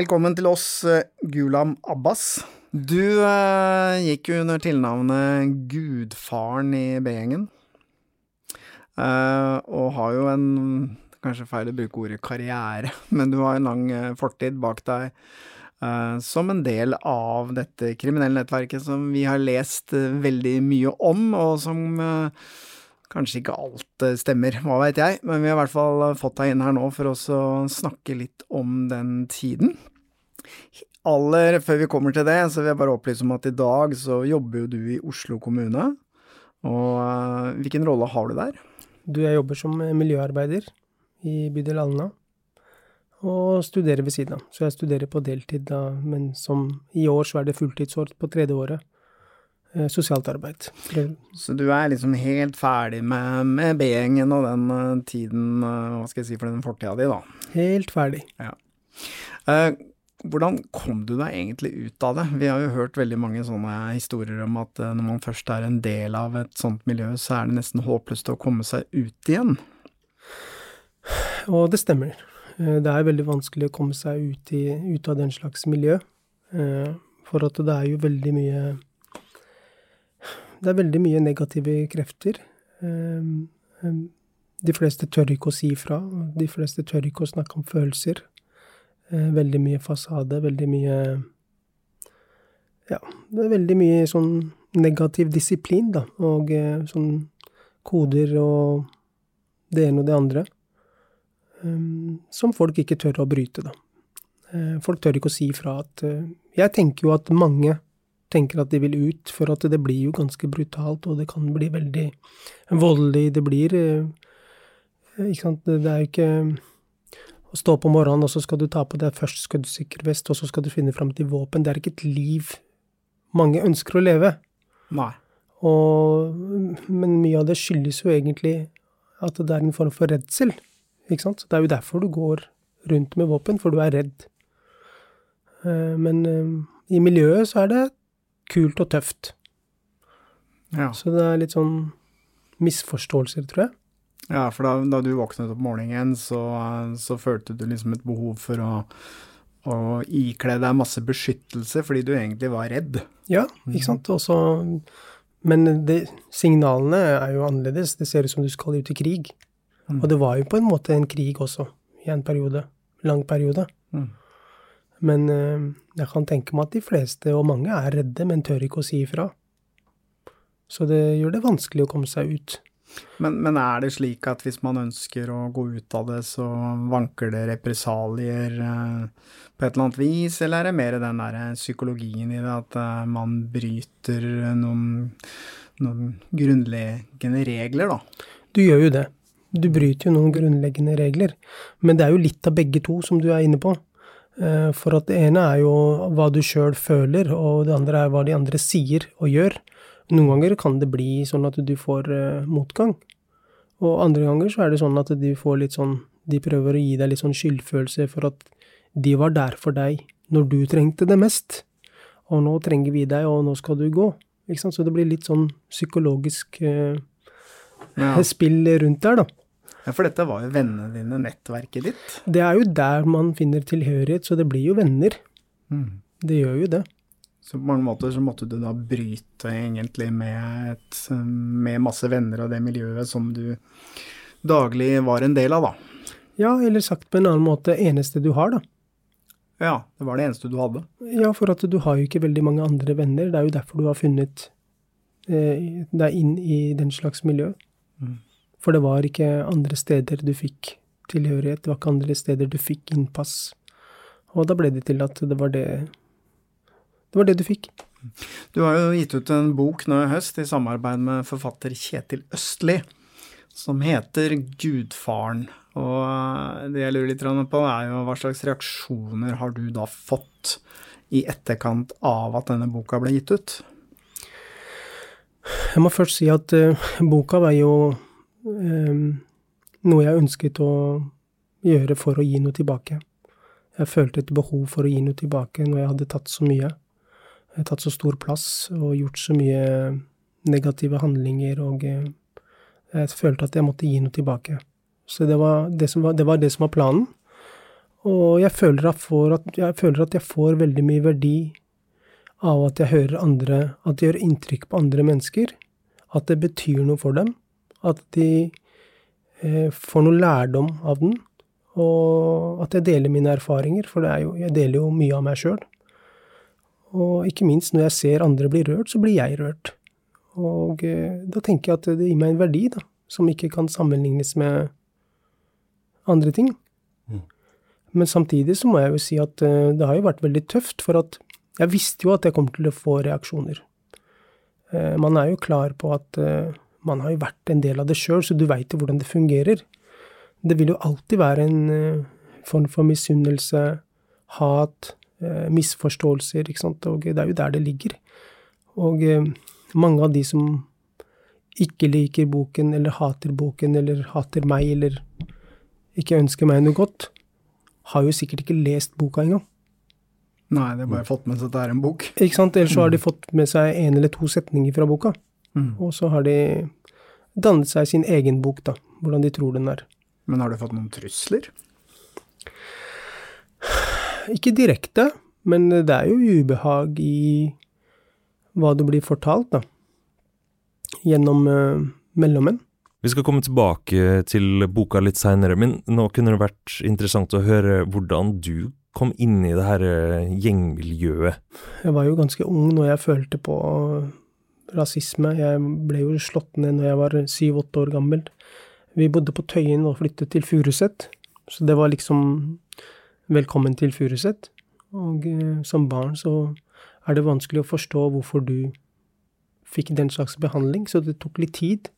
Velkommen til oss, eh, Gulam Abbas. Du eh, gikk jo under tilnavnet Gudfaren i B-gjengen. Eh, og har jo en Kanskje feil å bruke ordet karriere, men du har en lang eh, fortid bak deg eh, som en del av dette kriminelle nettverket som vi har lest eh, veldig mye om, og som Kanskje ikke alt eh, stemmer, hva veit jeg, men vi har i hvert fall eh, fått deg inn her nå for å snakke litt om den tiden. Aller før vi kommer til det, så vil jeg bare opplyse om at i dag så jobber jo du i Oslo kommune. Og eh, hvilken rolle har du der? Du, jeg jobber som miljøarbeider i bydel Alna, og studerer ved siden av. Så jeg studerer på deltid, da, men som i år så er det fulltidsår på tredje året. Eh, sosialt arbeid. Så du er liksom helt ferdig med, med B-gjengen og den eh, tiden, eh, hva skal jeg si, for den fortida di, da. Helt ferdig. Eh, hvordan kom du deg egentlig ut av det? Vi har jo hørt veldig mange sånne historier om at når man først er en del av et sånt miljø, så er det nesten håpløst å komme seg ut igjen. Og det stemmer. Det er veldig vanskelig å komme seg ut, i, ut av den slags miljø. For at det er jo veldig mye Det er veldig mye negative krefter. Eh, eh, De fleste tør ikke å si fra. De fleste tør ikke å snakke om følelser. Eh, Veldig mye fasade, veldig mye Ja, det er veldig mye sånn negativ disiplin, da. Og eh, sånn koder og det ene og det andre. Um, som folk ikke tør å bryte, da. Eh, folk tør ikke å si fra at Jeg tenker jo at mange tenker at de vil ut, for at det blir jo ganske brutalt, og det kan bli veldig voldelig. Det blir eh, Ikke sant, det er jo ikke å stå opp om morgenen, og så skal du ta på deg først skuddsikker vest, og så skal du finne fram til våpen. Det er ikke et liv mange ønsker å leve. Nei. Og, men mye av det skyldes jo egentlig at det er en form for redsel. Ikke sant? Det er jo derfor du går rundt med våpen, for du er redd. Eh, Men eh, i miljøet så er det kult og tøft. Ja. Så det er litt sånn misforståelser, tror jeg. Ja, for da, da du våknet opp morgenen, så, så følte du liksom et behov for å, å ikle deg masse beskyttelse fordi du egentlig var redd. Ja, ikke sant. Også, men det, signalene er jo annerledes. Det ser ut som du skal ut i krig. Og det var jo på en måte en krig også, i en periode. Lang periode. Mm. Men eh, jeg kan tenke meg at de fleste, og mange, er redde, men tør ikke å si ifra. Så det gjør det vanskelig å komme seg ut. Men, men er det slik at hvis man ønsker å gå ut av det, så vanker det represalier eh, på et eller annet vis, eller er det mer den der psykologien i det, at eh, man bryter noen, noen grunnleggende regler, da? Du gjør jo det. Du bryter jo noen grunnleggende regler. Men det er jo litt av begge to, som du er inne på. Eh, For at det ene er jo hva du sjøl føler, og det andre er hva de andre sier og gjør. Noen ganger kan det bli sånn at du får eh, motgang. Og andre ganger så er det sånn at de får litt sånn De prøver å gi deg litt sånn skyldfølelse for at De var der for deg når du trengte det mest. Og nå trenger vi deg, og nå skal du gå. Ikke sant? Så det blir litt sånn psykologisk eh, Ja. spill rundt der, da. Ja, for dette var jo vennene dine, nettverket ditt. Det er jo der man finner tilhørighet, så det blir jo venner. Mm. Det gjør jo det. Så på mange måter så måtte du da bryte egentlig med, et, med masse venner og det miljøet som du daglig var en del av, da. Ja, eller sagt på en annen måte, eneste du har, da. Ja, det var det eneste du hadde. Ja, for at du har jo ikke veldig mange andre venner. Det er jo derfor du har funnet eh, deg inn i den slags miljø. Mm. For det var ikke andre steder du fikk tilhørighet, det var ikke andre steder du fikk innpass. Og da ble det til at det var det Det var det du fikk. Du har jo gitt ut en bok nå i høst i samarbeid med forfatter Kjetil Østli, som heter Gudfaren. Og eh, det jeg lurer litt på, er jo hva slags reaksjoner har du da fått i etterkant av at denne boka ble gitt ut? Jeg må først si at eh, boka var jo noe jeg ønsket å gjøre for å gi noe tilbake. Jeg følte et behov for å gi noe tilbake når jeg hadde tatt så mye. Jeg hadde tatt så stor plass og gjort så mye negative handlinger, og eh, jeg følte at jeg måtte gi noe tilbake. Så det var det som var, det var, det som var planen. Og jeg føler, at, jeg føler at jeg får veldig mye verdi av at jeg hører andre At det gjør inntrykk på andre mennesker. At det betyr noe for dem. At de eh, får noe lærdom av den. Og at jeg deler mine erfaringer, for det er jo, jeg deler jo mye av meg sjøl. Og ikke minst når jeg ser andre bli rørt, så blir jeg rørt. Og eh, da tenker jeg at det gir meg en verdi, da, som ikke kan sammenlignes med andre ting. Men samtidig så må jeg jo si at eh, det har jo vært veldig tøft, for at jeg visste jo at jeg kom til å få reaksjoner. Eh, Man er jo klar på at man har jo vært en del av det sjøl, så du veit jo hvordan det fungerer. Det vil jo alltid være en eh, form for misunnelse, hat, eh, misforståelser, ikke sant, og det er jo der det ligger. Og eh, mange av de som ikke liker boken, eller hater boken, eller hater meg, eller ikke ønsker meg noe godt, har jo sikkert ikke lest boka engang. Nei, de har bare fått med seg at det er en bok. Ikke sant? Ellers så har de fått med seg en eller to setninger fra boka. Mm. Og så har de dannet seg sin egen bok, da. Hvordan de tror den er. Men har du fått noen trusler? Ikke direkte, men det er jo ubehag i hva det blir fortalt, da. Gjennom uh, mellommenn. Vi skal komme tilbake til boka litt seinere, men nå kunne det vært interessant å høre hvordan du kom inn i det her eh, gjengmiljøet. Jeg var jo ganske ung når jeg følte på rasisme. Jeg ble jo slått ned når jeg var syv-åtte år gammel. Vi bodde på Tøyen og flyttet til Furuset, så det var liksom velkommen til Furuset. Og eh, som barn så er det vanskelig å forstå hvorfor du fikk den slags behandling, så det tok litt tid.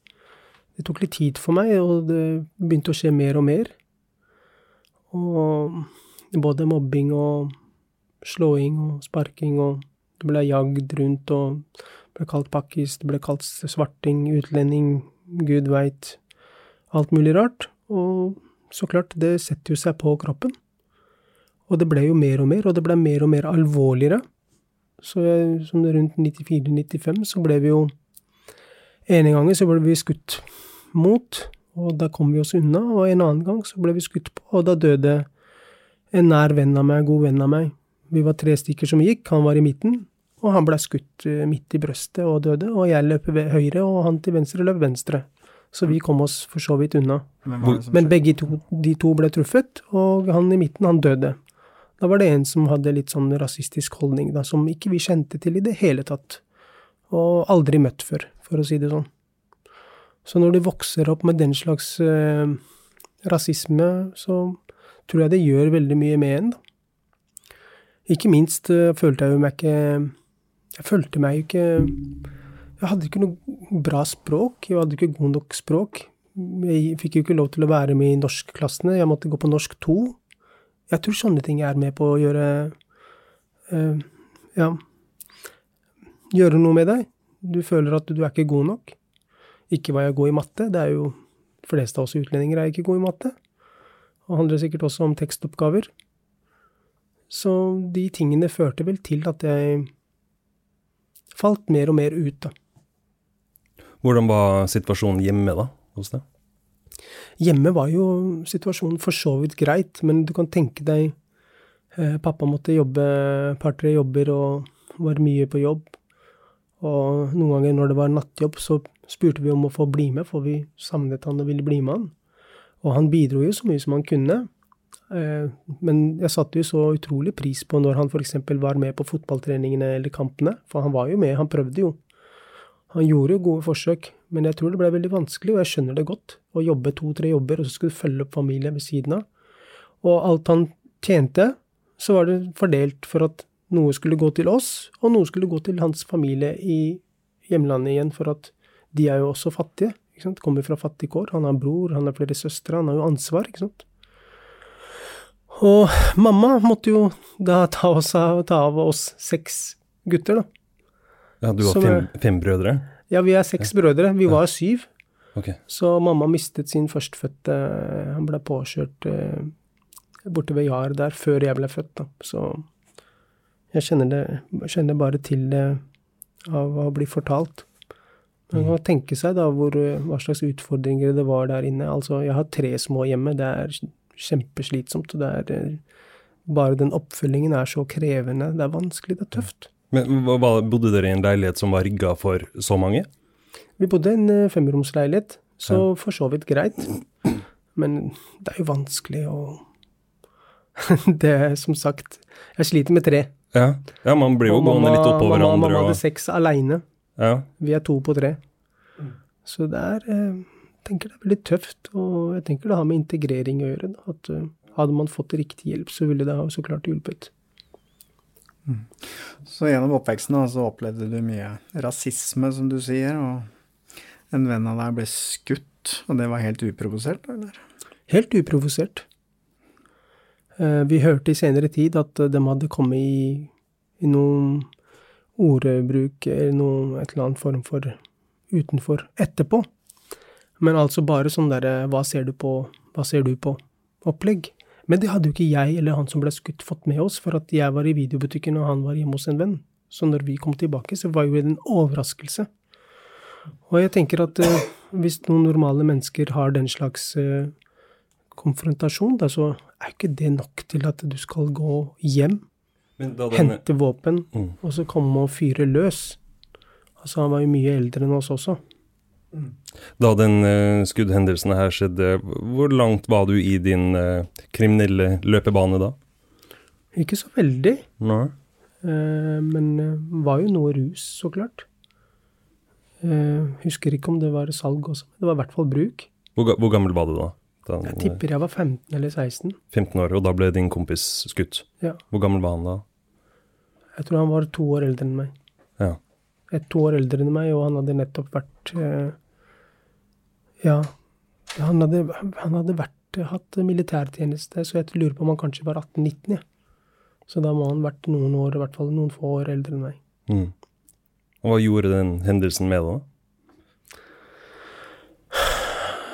Det tok litt tid for meg, og det begynte å skje mer og mer. Og både mobbing og slåing og sparking, og det ble jagd rundt, og ble kalt pakkis, det ble kalt svarting, utlending, gud veit, alt mulig rart. Og så klart, det setter jo seg på kroppen. Og det ble jo mer og mer, og det ble mer og mer alvorligere. Så jeg, som rundt 94-95 så ble vi jo ene gangen så ble vi skutt mot, og da kom vi oss unna. Og en annen gang så ble vi skutt på, og da døde en nær venn av meg, god venn av meg. Vi var tre stykker som gikk, han var i midten, og han ble skutt eh, midt i brøstet og døde. Og jeg løp høyre, og han til venstre løp venstre. Så vi kom oss for så vidt unna. Men begge to, de to ble truffet, og han i midten, han døde. Da var det en som hadde litt sånn rasistisk holdning, da, som ikke vi kjente til i det hele tatt. Og aldri møtt før, for å si det sånn. Så når du vokser opp med den slags eh, rasisme, så tror jeg det gjør veldig mye med en, da. Ikke minst eh, følte jeg jo meg ikke Jeg følte meg ikke Jeg hadde ikke noe bra språk. Jeg hadde ikke god nok språk. Jeg fikk jo ikke lov til å være med i norskklassene. Jeg måtte gå på norsk 2. Jeg tror sånne ting er med på å gjøre uh, Ja Gjøre noe med deg. Du føler at du er ikke god nok. Ikke var jeg god i matte. Det er jo fleste av oss utlendinger er ikke gode i matte. Det handler sikkert også om tekstoppgaver. Så de tingene førte vel til at jeg falt mer og mer ut, da. Hvordan var situasjonen hjemme da, hos deg? Hjemme var jo situasjonen for så vidt greit, men du kan tenke deg eh, Pappa måtte jobbe par-tre jobber og var mye på jobb. Og noen ganger når det var nattjobb, så spurte vi om å få bli med, for vi savnet han og ville bli med han. Og han bidro jo så mye som han kunne. Eh, men jeg satte jo så utrolig pris på når han f.eks. var med på fotballtreningene eller kampene, for han var jo med, han prøvde jo. Han gjorde jo gode forsøk, men jeg tror det ble veldig vanskelig, og jeg skjønner det godt, å jobbe to-tre jobber, og så skulle du følge opp familien ved siden av. Og alt han tjente, så var det fordelt for at noe skulle gå til oss, og noe skulle gå til hans familie i hjemlandet igjen, for at de er jo også fattige. Kommer fra fattige kår. Han har bror, han har flere søstre, han har jo ansvar, ikke sant. Og mamma måtte jo da ta, oss av, ta av oss seks gutter, da. Ja, du har Som fem, fem brødre? Ja, vi er seks brødre. Vi var syv. Ok. Så mamma mistet sin førstfødte. Han ble påkjørt eh, borte ved Jar der før jeg ble født, da. Så jeg kjenner, det, kjenner bare til det av å bli fortalt. Man kan tenke seg da hvor, eh, hva slags utfordringer det var der inne. Altså, jeg har tre små hjemme. Det er kjempeslitsomt. og det er eh, Bare den oppfølgingen er så krevende. Det er vanskelig, det er tøft. Men bodde dere i en leilighet som var rigga for så mange? Vi bodde i en eh, femromsleilighet, så for så vidt greit. Men det er jo vanskelig å Det er som sagt Jeg sliter med tre. Ja, ja man blir jo Og gående litt oppå mamma, hverandre. mamma hadde Og, seks aleine. ja. Vi er to på tre. Så det er eh, tenker det er veldig tøft, og jeg tenker det har med integrering å gjøre. At eh, hadde man fått riktig hjelp, så ville det ha så klart hjulpet. Så gjennom oppveksten da, så opplevde du mye rasisme, som du sier, og en venn av deg ble skutt, og det var helt uprovosert, eller? Helt uprovosert. Eh, Vi hørte i senere tid at eh, de hadde kommet i, i noen ordbruk eller noen, et eller annet form for utenfor etterpå. Men altså bare sånn derre hva ser du på, hva ser du på opplegg. Men det hadde jo ikke jeg eller han som ble skutt fått med oss, for at jeg var i videobutikken og han var hjemme hos en venn. Så når vi kom tilbake, så var jo det en overraskelse. Og jeg tenker at eh, hvis noen normale mennesker har den slags eh, konfrontasjon, da, så er ikke det nok til at du skal gå hjem, denne... hente våpen, Mm. og så komme og fyre løs. Altså, han var jo mye eldre enn oss også. Da den uh, skuddhendelsen her skjedde, hvor langt var du i din uh, kriminelle løpebane da? Ikke så veldig, Nei. Uh, men var jo noe rus, så klart. Husker ikke om det var salg også, det var i hvert fall bruk. Hvor, hvor gammel var du da? Den, Jeg tipper jeg var 15 eller 16. 15 år, og da ble din kompis skutt. Ja. Hvor gammel var han da? Jeg tror han var to år eldre enn meg. Ja. Et to år eldre enn meg, og han hadde nettopp vært Ja, han hadde, han hadde vært, hatt militærtjeneste, så jeg lurer på om han kanskje var 18-19. Ja. Så da må han vært noen år, i hvert fall noen få år eldre enn meg. Mm. Og hva gjorde den hendelsen med deg da?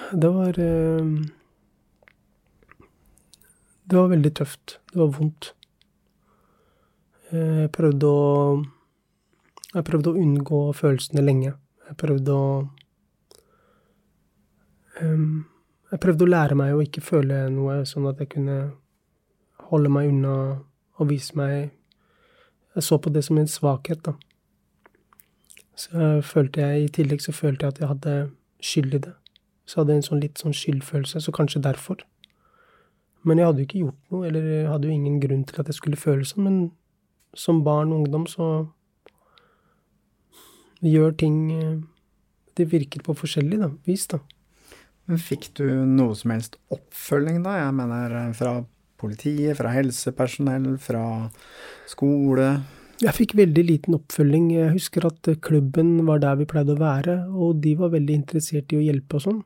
Det var eh, Det var veldig tøft. Det var vondt. Eh, Jeg prøvde å Jeg prøvde å unngå følelsene lenge. Jeg prøvde å em, Jeg prøvde å lære meg å ikke føle noe, sånn at jeg kunne holde meg unna og vise meg Jeg så på det som en svakhet, da. Så følte jeg, I tillegg så følte jeg at jeg hadde skyld i det. Så hadde jeg en sånn litt sånn skyldfølelse, så kanskje derfor. Men jeg hadde jo ikke gjort noe, eller jeg hadde jo ingen grunn til at jeg skulle føle sånn. Men som barn og ungdom så gjør ting eh, Det virker på forskjellig da, vis, da. Fikk du noe som helst oppfølging da? Jeg mener eh, fra politiet, fra helsepersonell, fra skole? Jeg fikk veldig liten oppfølging. Jeg husker at eh, klubben var der vi pleide å være, og de var veldig interessert i å hjelpe og sånn.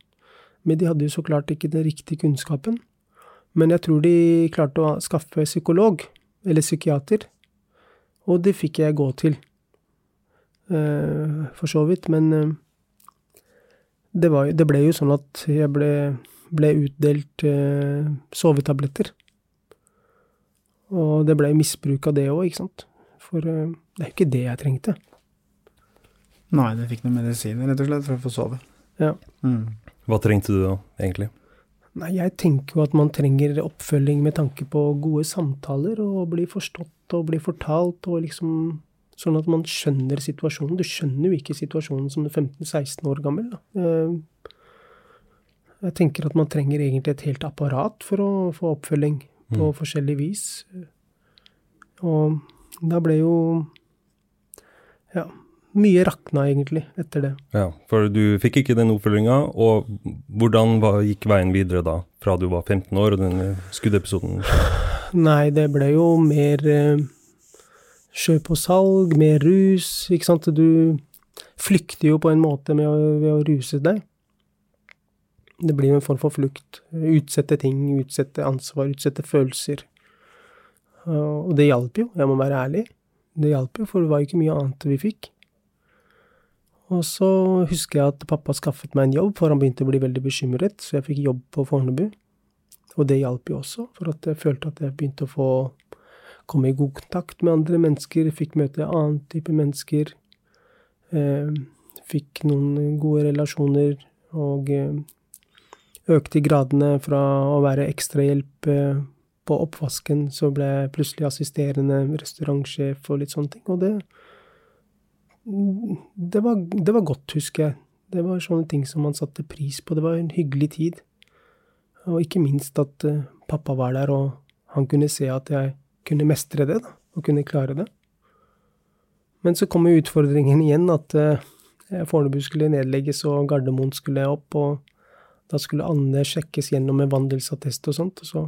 Men de hadde jo så klart ikke den riktige kunnskapen. Men jeg tror de klarte å skaffe psykolog, eller psykiater, og det fikk jeg gå til. Eh, for så vidt, men det, var, det ble jo sånn at jeg ble, ble utdelt eh, sovetabletter. Og det ble misbruk av det òg, ikke sant. For eh, det er jo ikke det jeg trengte. Nei, du fikk noen medisiner, rett og slett, for å få sove. Ja. Mm. Hva trengte du da, egentlig? Nei, jeg tenker jo at man trenger oppfølging med tanke på gode samtaler, og bli forstått og bli fortalt, og liksom Sånn at man skjønner situasjonen. Du skjønner jo ikke situasjonen som 15-16 år gammel. Da. Eh, Jeg tenker at man trenger egentlig et helt apparat for å få oppfølging på Mm. forskjellig vis. Og da ble jo Ja, mye rakna egentlig etter det. Ja, for du fikk ikke den oppfølginga, og hvordan var, gikk veien videre da, fra du var 15 år og den skuddepisoden? Nei, det ble jo mer eh, sjø og salg, mer rus, ikke sant. Du flykter jo på en måte å, ved å ruse deg. Det blir jo en form for flukt. Utsette ting, utsette ansvar, utsette følelser. Og det hjalp jo, jeg må være ærlig. Det hjalp jo, for det var jo ikke mye annet vi fikk. Og så husker jeg at pappa skaffet meg en jobb, for han begynte å bli veldig bekymret, så jeg fikk jobb på Fornebu. Og det hjalp jo også, for at jeg følte at jeg begynte å få komme i god kontakt med andre mennesker, fikk møte annen type mennesker. Eh, fikk noen gode relasjoner, og eh, økte gradene fra å være ekstrahjelp eh, på oppvasken, så ble jeg plutselig assisterende restaurantsjef og litt sånne ting. Og det, det, var, det var godt, husker jeg. Det var sånne ting som man satte pris på. Det var en hyggelig tid. Og ikke minst at pappa var der, og han kunne se at jeg kunne mestre det, da, og kunne klare det. Men så kom jo utfordringen igjen, at uh, Fornebu skulle nedlegges, og Gardermoen skulle opp, og da skulle Anne sjekkes gjennom med vandelsattest og sånt, og så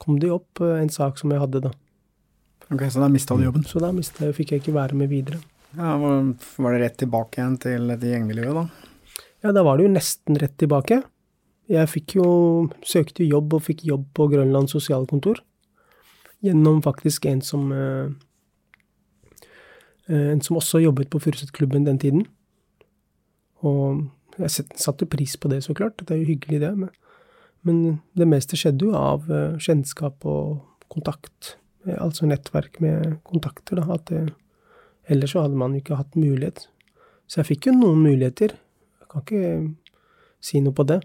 kom det jo opp eh, en sak som jeg hadde, da. Ok, så da mista du jobben. Så da mista jeg, fikk jeg ikke være med videre. Ja, var, var det rett tilbake igjen til dette gjengmiljøet, da? Ja, da var det jo nesten rett tilbake. Jeg fikk jo søkte jo jobb, og fikk jobb på Grønland sosialkontor. Gjennom faktisk en som eh, eh, En som også jobbet på Furusetklubben den tiden. Og jeg satte pris på det, så klart. Det er jo hyggelig, det. Men, men det meste skjedde jo av eh, kjennskap og kontakt. Altså nettverk med kontakter, da. Det, ellers så hadde man jo ikke hatt mulighet. Så jeg fikk jo noen muligheter. Jeg kan ikke si noe på det.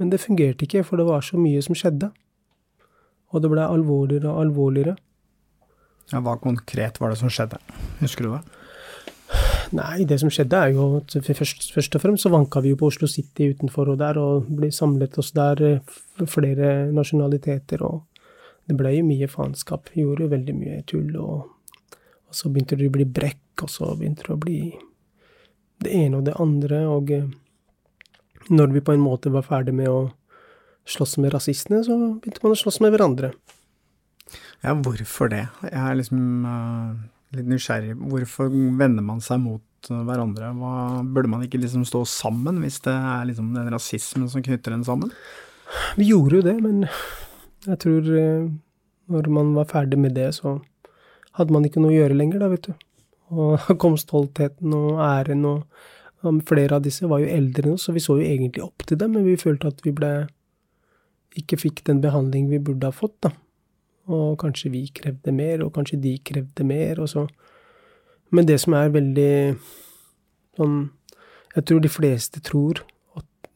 Men det fungerte ikke, for det var så mye som skjedde. Og det ble alvorligere og alvorligere. Ja, hva konkret var det som skjedde? Husker du det? Nei, det som skjedde er jo at først, først og fremst så vanka vi jo på Oslo City utenfor og der, og ble samlet oss der, eh, flere nasjonaliteter, og det ble jo mye faenskap. Gjorde jo veldig mye tull, og, og så begynte det å bli brekk, og så begynte det å bli det ene og det andre, og eh, når vi på en måte var ferdig med å slåss med rasistene, så begynte man å slåss med hverandre. Ja, hvorfor det? Jeg er liksom uh, litt nysgjerrig. Hvorfor vender man seg mot hverandre? Hva, burde man ikke liksom stå sammen, hvis det er liksom den rasismen som knytter en sammen? Vi gjorde jo det, men jeg tror uh, når man var ferdig med det, så hadde man ikke noe å gjøre lenger, da, vet du. Og kom stoltheten og æren, og, og flere av disse var jo eldre enn oss, så vi så jo egentlig opp til dem, men vi følte at vi ble ikke fikk den behandling vi burde ha fått, da. Og kanskje vi krevde mer, og kanskje de krevde mer, og så Men det som er veldig sånn Jeg tror de fleste tror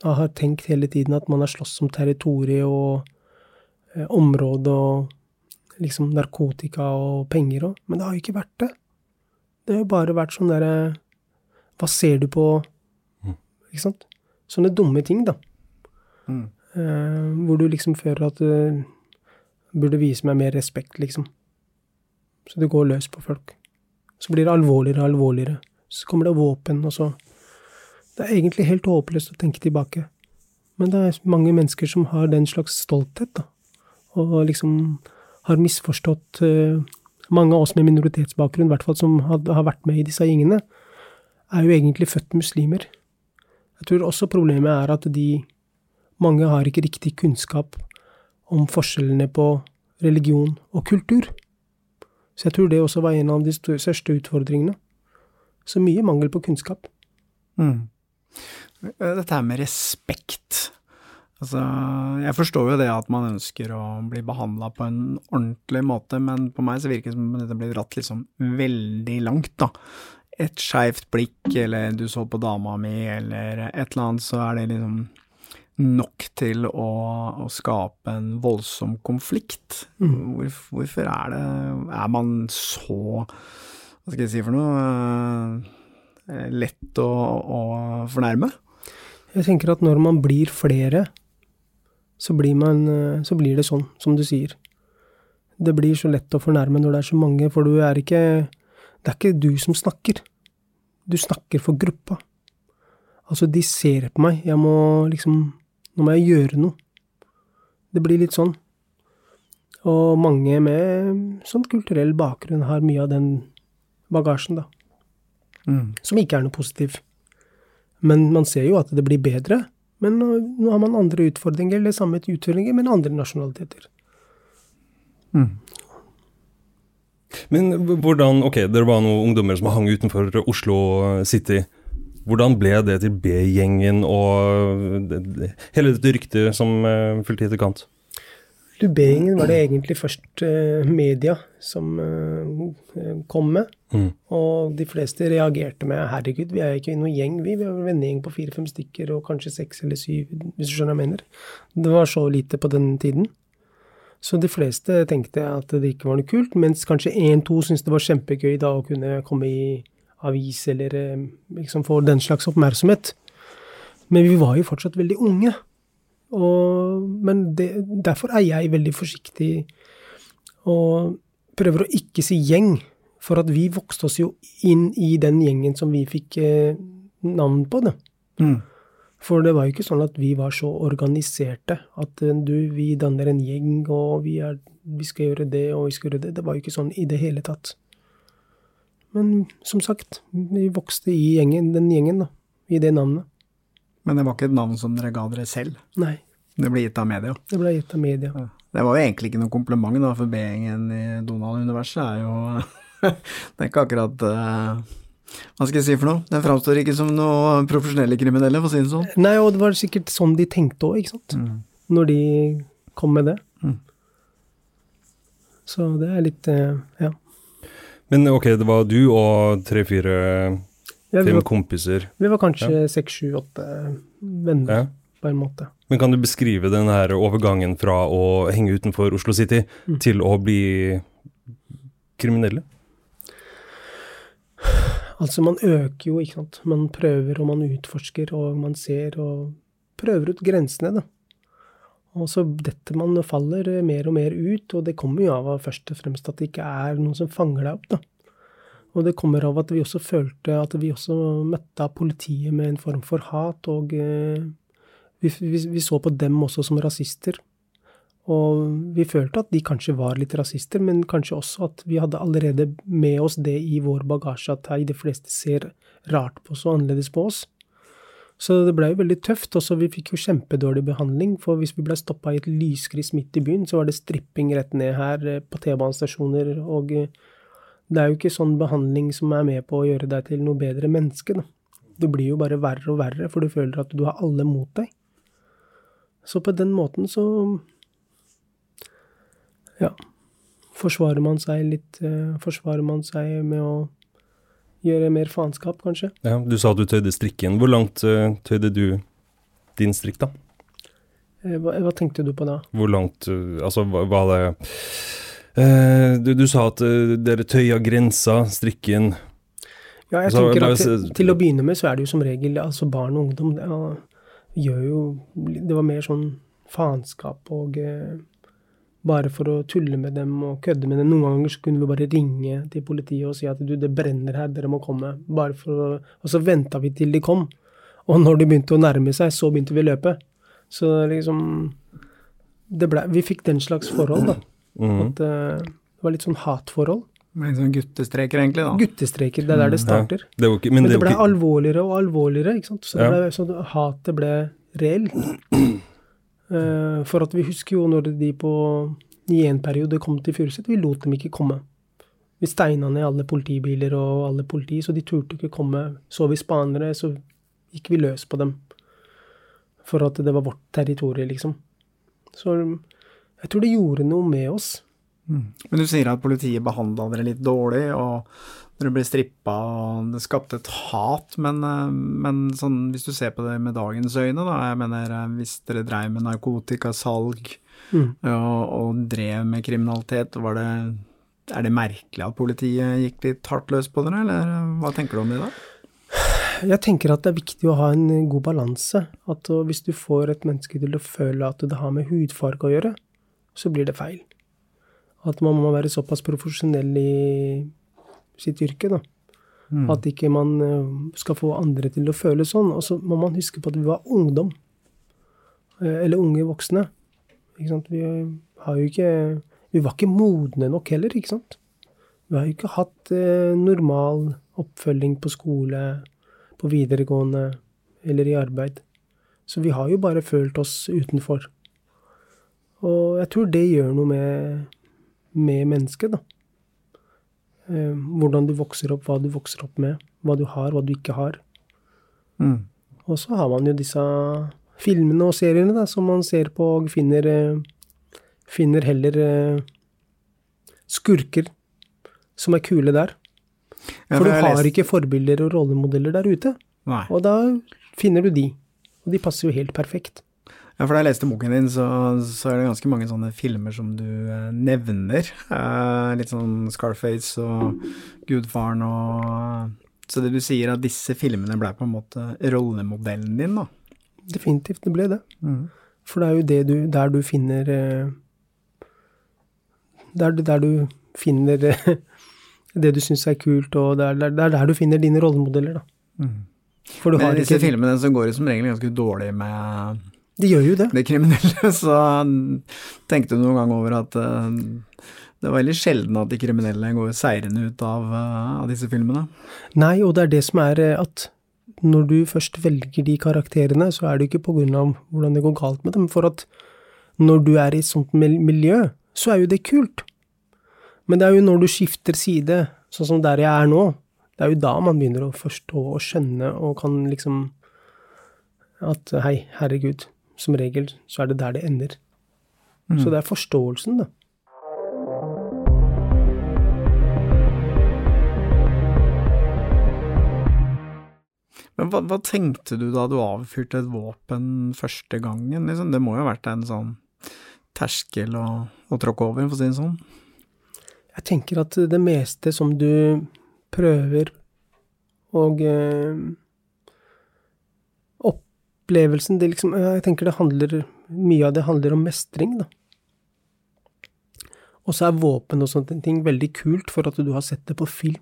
og har tenkt hele tiden at man har slåss om territoriet og eh, område og liksom narkotika og penger og Men det har jo ikke vært det. Det har jo bare vært sånn derre Hva ser du på Ikke sant? Sånne dumme ting, da. Mm. Eh, hvor du liksom føler at du burde vise meg mer respekt, liksom. Så det går løs på folk. Så blir det alvorligere og alvorligere. Så kommer det våpen, og så Det er egentlig helt håpløst å tenke tilbake. Men det er mange mennesker som har den slags stolthet, da. Og liksom har misforstått eh, Mange av oss med minoritetsbakgrunn, i hvert fall som har vært med i disse gjengene, er jo egentlig født muslimer. Jeg tror også problemet er at de Mange har ikke riktig kunnskap om forskjellene på religion og kultur. Så jeg tror det også var en av de største utfordringene. Så mye mangel på kunnskap. Mm. Eh, Dette her med respekt. Altså, jeg forstår jo det at man ønsker å bli behandla på en ordentlig måte, men på meg så virker det som om dette blir dratt liksom veldig langt, da. Et skeivt blikk, eller du så på dama mi, eller et eller annet, så er det liksom nok til å, å skape en voldsom konflikt. Hvor, hvorfor er det Er man så Hva skal jeg si for noe eh, lett å, å fornærme? Jeg tenker at når man blir flere, så blir, man, eh, så blir det sånn, som du sier. Det blir så lett å fornærme når det er så mange, for du er ikke Det er ikke du som snakker. Du snakker for gruppa. Altså, de ser på meg. Jeg må liksom Nå må jeg gjøre noe. Det blir litt sånn. Og mange med sånn kulturell bakgrunn har mye av den bagasjen, da. Som ikke er noe positiv. Men man ser jo at det blir bedre. Men nå, nå har man andre utfordringer, eller samme utfordringer, men andre nasjonaliteter. Men hvordan Ok, dere var noen ungdommer som hang utenfor Oslo City. Hvordan ble det til B-gjengen og det, hele dette ryktet som uh, fulgte i etterkant? Luberingen var det egentlig først eh, media som eh, kom med. Mm. Og de fleste reagerte med 'herregud, vi er ikke noen gjeng, vi. Vi er en vennegjeng på fire-fem stykker, og kanskje seks eller syv, hvis du skjønner hva jeg mener. Det var så lite på den tiden. Så de fleste tenkte at det ikke var noe kult, mens kanskje én-to syntes det var kjempegøy da å kunne komme i avis eller eh, liksom får den slags oppmerksomhet. Men vi var jo fortsatt veldig unge. Og, men det, derfor er jeg veldig forsiktig og prøver å ikke si gjeng. For at vi vokste oss jo inn i den gjengen som vi fikk eh, navn på. det. Mm. For det var jo ikke sånn at vi var så organiserte at eh, du, vi danner en gjeng, og vi, er, vi skal gjøre det, og vi skal gjøre det. Det var jo ikke sånn i det hele tatt. Men som sagt, vi vokste i gjengen, den gjengen, da. I det navnet. Men det var ikke et navn som dere ga dere selv? Nei, Det ble gitt av media? det ble gitt av media. Det var jo egentlig ikke noe kompliment, da, for B-gjengen i Donald-universet er jo Det er ikke akkurat uh Hva skal jeg si for noe? Den framstår ikke som noe profesjonelle kriminelle, for å si det sånn. Nei, og det var sikkert sånn de tenkte òg, ikke sant. Når de kom med det. Mm. Så det er litt eh, Ja. Men ok, det var du og tre-fire ja fem var, kompiser. vi var kanskje seks, sju, åtte venner, på en måte. Men kan du beskrive den her overgangen fra å henge utenfor Oslo City Mm. til å bli kriminelle? Altså, man øker jo, ikke sant. Man prøver og man utforsker og man ser og prøver ut grensene, da. Og så detter man og faller mer og mer ut, og det kommer jo av først og fremst at det ikke er noen som fanger deg opp, da. Og det kommer av at vi også følte at vi også møtte politiet med en form for hat, og eh, vi, vi, vi så på dem også som rasister. Og vi følte at de kanskje var litt rasister, men kanskje også at vi hadde allerede med oss det i vår bagasje, at de fleste ser rart på oss og annerledes på oss. Så det blei jo veldig tøft. Også vi fikk jo kjempedårlig behandling, for hvis vi blei stoppa i et lyskryss midt i byen, så var det stripping rett ned her eh, på T-banestasjoner, og eh, det er jo ikke sånn behandling som er med på å gjøre deg til noe bedre menneske, da. Det blir jo bare verre og verre, for du føler at du har alle mot deg. Så på den måten så ja. Forsvarer man seg litt eh, Forsvarer man seg med å gjøre mer faenskap, kanskje? Ja, du sa at du tøyde strikken. Hvor langt uh, tøyde du din strikk, da? Eh, Hva, hva tenkte du på da? Hvor langt uh, Altså, hva- hva det uh, du, du sa at dere tøya grensa, strikken Ja, jeg Altså, tenker at til, til å begynne med så er det jo som regel altså barn og ungdom ja, gjør jo Det var mer sånn faenskap og bare for å tulle med dem og kødde med dem. Noen ganger så kunne vi bare ringe til politiet og si at du, det brenner her, dere må komme. Bare for å, og så venta vi til de kom. Og når de begynte å nærme seg, så begynte vi å løpe. Så liksom det ble, Vi fikk den slags forhold, da. Mhm. At eh, det var litt sånn hatforhold. Litt sånn guttestreker, egentlig, da. Guttestreker, det er der det starter. Det ikke, Men, men, det det ble ikke- alvorligere og alvorligere, ikke sant. Så, Ja. ble, så hatet ble reelt. Eh, for at vi husker jo når de på i en periode kom til Furuset, vi lot dem ikke komme. Vi steina ned alle politibiler og alle politi, så de turte ikke komme. Så vi spanere, så gikk vi løs på dem. For at det var vårt territorium, liksom. Så jeg tror det gjorde noe med oss. Men du sier at politiet behandla dere litt dårlig, og dere ble strippa, og det skapte et hat. Men, eh, men sånn, hvis du ser på det med dagens øyne, da, jeg mener eh, hvis dere dreiv med narkotikasalg Mm. og, og drev med kriminalitet, var det er det merkelig at politiet gikk litt hardt løs på dere, eller eh, hva tenker du om det da? Jeg tenker at det er viktig å ha en god balanse. At hvis du får et menneske til å føle at det har med hudfarge å gjøre, så blir det feil. At man må være såpass profesjonell i sitt yrke, da. At ikke man uh, skal få andre til å føle sånn. Og så må man huske på at vi var ungdom. Eh, Eller unge voksne. Ikke sant? Vi har jo ikke Vi var ikke modne nok heller, ikke sant? Vi har jo ikke hatt eh, normal oppfølging på skole, på videregående eller i arbeid. Så vi har jo bare følt oss utenfor. Og jeg tror det gjør noe med, med mennesket, da. Eh, hvordan du vokser opp, hva du vokser opp med, hva du har, hva du ikke har. Mm. Og så har man jo disse filmene og seriene da, som man ser på og finner, eh, finner heller eh, skurker som er kule der. For du har ikke forbilder og rollemodeller der ute. Nei. Og da finner du de. Og de passer jo helt perfekt. Ja, for da jeg leste boken din, så, så er det ganske mange sånne filmer som du eh, nevner. Eh, litt sånn Scarface og Gudfaren og Så det du sier at disse filmene ble på en måte rollemodellen din, da? Definitivt, det ble det. Mm. For det er jo det du, der du finner eh, Der, der du finner eh, det du syns er kult, og det er, der, er der du finner dine rollemodeller, da. Du Men har i disse ikke filmene så går det som regel ganske dårlig med De gjør jo det. det kriminelle, så tenkte du noen gang over at eh, det er veldig sjelden at de kriminelle går seirende ut av, eh, av disse filmene. Nei, og det er det som er eh, at når du først velger de karakterene, så er det ikke på grunn av hvordan det går galt med dem, for at når du er i et sånt miljø, så er jo det kult. Men det er jo når du skifter side, sånn som der jeg er nå, det er jo da man begynner å forstå og skjønne og kan liksom At hei, herregud, som regel så er det der det ender. Så det er forståelsen, da. Men hva, hva tenkte du da du avfyrte et våpen første gangen? Liksom? Det må jo ha vært en sånn terskel å, å tråkke over, for å si det sånn. Jeg tenker at det meste som du prøver og eh, Opplevelsen, det liksom Jeg tenker det handler Mye av det handler om mestring, da. Og så er våpen og sånne ting veldig kult for at du har sett det på film.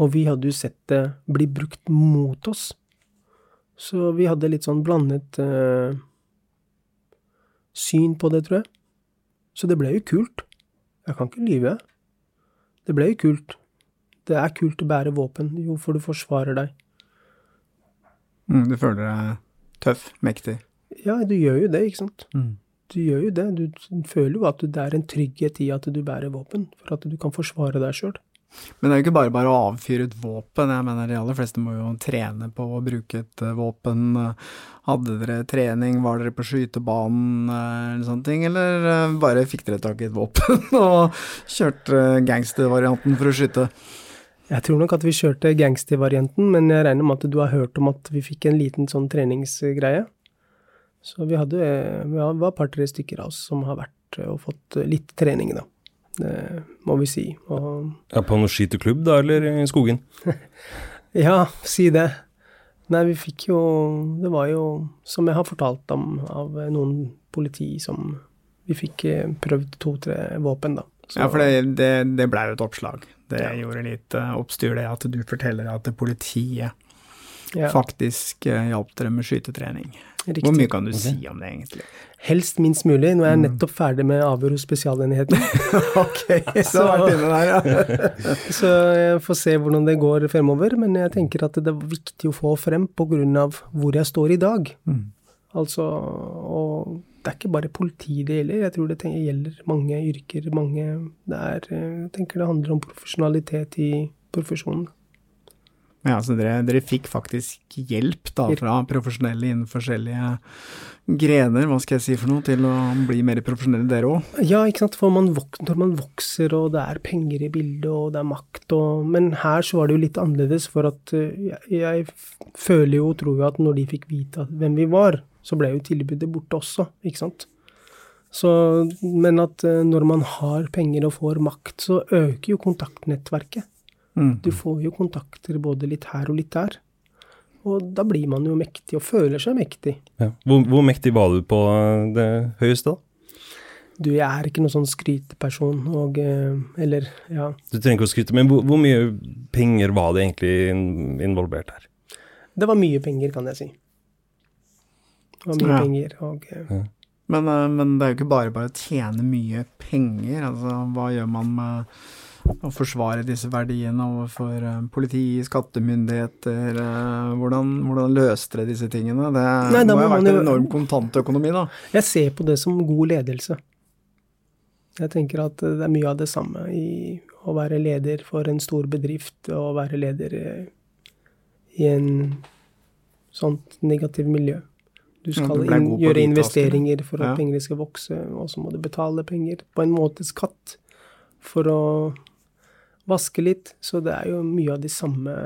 Og vi hadde jo sett det bli brukt mot oss. Så vi hadde litt sånn blandet eh, syn på det, tror jeg. Så det ble jo kult. Jeg kan ikke lyve. Det ble jo kult. Det er kult å bære våpen, jo, for du forsvarer deg. Mm, du føler deg tøff, mektig. Ja, du gjør jo det, ikke sant. Mm. Du gjør jo det. Du føler jo at det er en trygghet i at du bærer våpen, for at du kan forsvare deg sjøl. Men det er jo ikke bare bare å avfyre et våpen. Jeg mener, de aller fleste må jo trene på å bruke et eh, våpen. Hadde dere trening, var dere på skytebanen eh, eller sånne ting, eller eh, bare fikk dere tak i et våpen og kjørte gangstervarianten for å skyte? Jeg tror nok at vi kjørte gangstervarianten, men jeg regner med at du har hørt om at vi fikk en liten sånn treningsgreie. Så vi hadde Vi var et par-tre stykker av oss som har vært og fått litt trening, da. Det må vi si. Og Ja, på noen skyteklubb, da, eller i skogen? Ja, si det. Nei, vi fikk jo Det var jo, som jeg har fortalt om av noen politi, som Vi fikk eh, prøvd to-tre våpen, da. Så- Ja, for det, det, det blei jo et oppslag. Det Ja. gjorde litt eh, oppstyr, det at du forteller at politiet ja, faktisk uh, hjalp dere med skytetrening. riktig. Hvor mye kan du si om det, egentlig? Helst minst mulig. Nå er jeg nettopp ferdig med avhør hos Spesialenheten. ok, så der, ja. Så jeg får se hvordan det går fremover, men jeg tenker at det er viktig å få frem av hvor jeg står i dag. Mm. Altså, og det er ikke bare politi det gjelder, jeg tror det gjelder mange yrker, mange Det er Jeg tenker det handler om profesjonalitet i profesjonen. Ja, så dere, dere fikk faktisk hjelp da fra profesjonelle innen forskjellige grener, hva skal jeg si for noe, til å bli mer profesjonelle dere òg? Ja, ikke sant. For man når man vokser, og det er penger i bildet, og det er makt og Men her så var det jo litt annerledes, for at eh, jeg, jeg føler jo og tror jo at når de fikk vite hvem vi var, så ble jo tilbudet borte også, ikke sant. Så, men at eh, når man har penger og får makt, så øker jo kontaktnettverket. Mm. Du får jo kontakter både litt her og litt der. Og da blir man jo mektig, og føler seg mektig. Ja. Hvor, hvor mektig var du på det høyeste, da? Du, jeg er ikke noen sånn skryteperson, og eh, Eller, ja. Du trenger ikke å skryte, men hvor, hvor mye penger var det egentlig involvert her? Det var mye penger, kan jeg si. Det var mye Ja. penger, og ja. Men, eh, men det er jo ikke bare bare å tjene mye penger. Altså, hva gjør man med å forsvare disse verdiene overfor eh, politi, skattemyndigheter? eh, Hvordan, hvordan løste dere disse tingene? Det Nei, må jo ha vært en enorm kontantøkonomi, da. Jeg ser på det som god ledelse. Jeg tenker at det er mye av det samme i å være leder for en stor bedrift og å være leder eh, i en sånt negativt miljø. Du Ja, skal du inn, gjøre investeringer for at Ja. pengene skal vokse, og så må du betale penger. På en måte skatt for å vaske litt. Så det er jo mye av de samme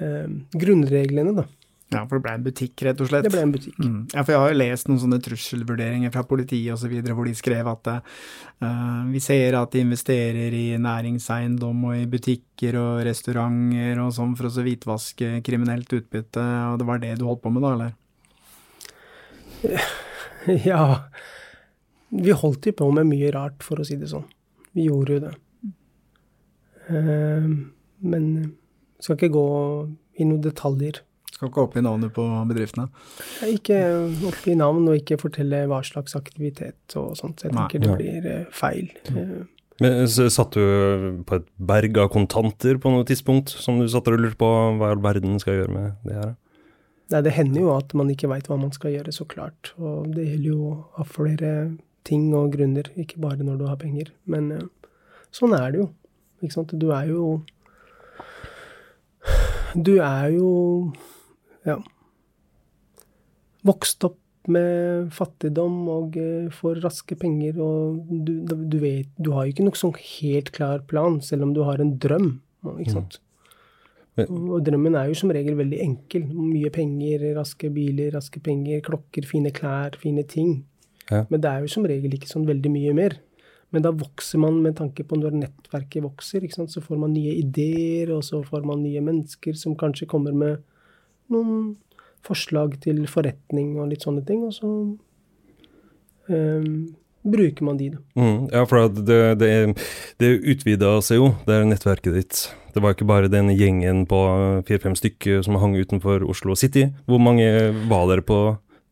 eh, grunnreglene, da. Ja, for det ble en butikk, rett og slett. Det ble en butikk. Mm. Ja, for jeg har jo lest noen sånne trusselvurderinger fra politiet osv., hvor de skrev at uh, vi ser at de investerer i næringseiendom og i butikker og restauranter og sånn for å så hvitvaske kriminelt utbytte, og det var det du holdt på med da, eller? Ja. Vi holdt jo på med mye rart, for å si det sånn. Vi gjorde jo det. Eh, men skal ikke gå i noen detaljer. Skal ikke oppgi navnet på bedriftene. Ikke oppgi navn, og ikke fortelle hva slags aktivitet og sånt. Jeg Nei. tenker det blir eh, feil. Eh, Men så Satt du på et berg av kontanter på noe tidspunkt, som du satt og lurte på hva i all verden skal jeg gjøre med det her? Nei, det hender jo at man ikke veit hva man skal gjøre, så klart. Og det gjelder jo av flere ting og grunner, ikke bare når du har penger. Men eh, sånn er det jo. Ikke sant. Du er jo Du er jo ja vokst opp med fattigdom og eh, får raske penger, og du, du vet Du har jo ikke noe sånn helt klar plan, selv om du har en drøm. Ikke sant. Og drømmen er jo som regel veldig enkel. Mye penger, raske biler, raske penger, klokker, fine klær, fine ting. Ja. Men det er jo som regel ikke sånn veldig mye mer. Men da vokser man med tanke på når nettverket vokser, så får man nye ideer, og så får man nye mennesker som kanskje kommer med noen forslag til forretning og litt sånne ting, og så ehm, bruker man de, da. Mm, ja, for det, det, det utvida seg jo, det er nettverket ditt. Det var ikke bare den gjengen på fire-fem stykker som hang utenfor Oslo City. Hvor mange var dere på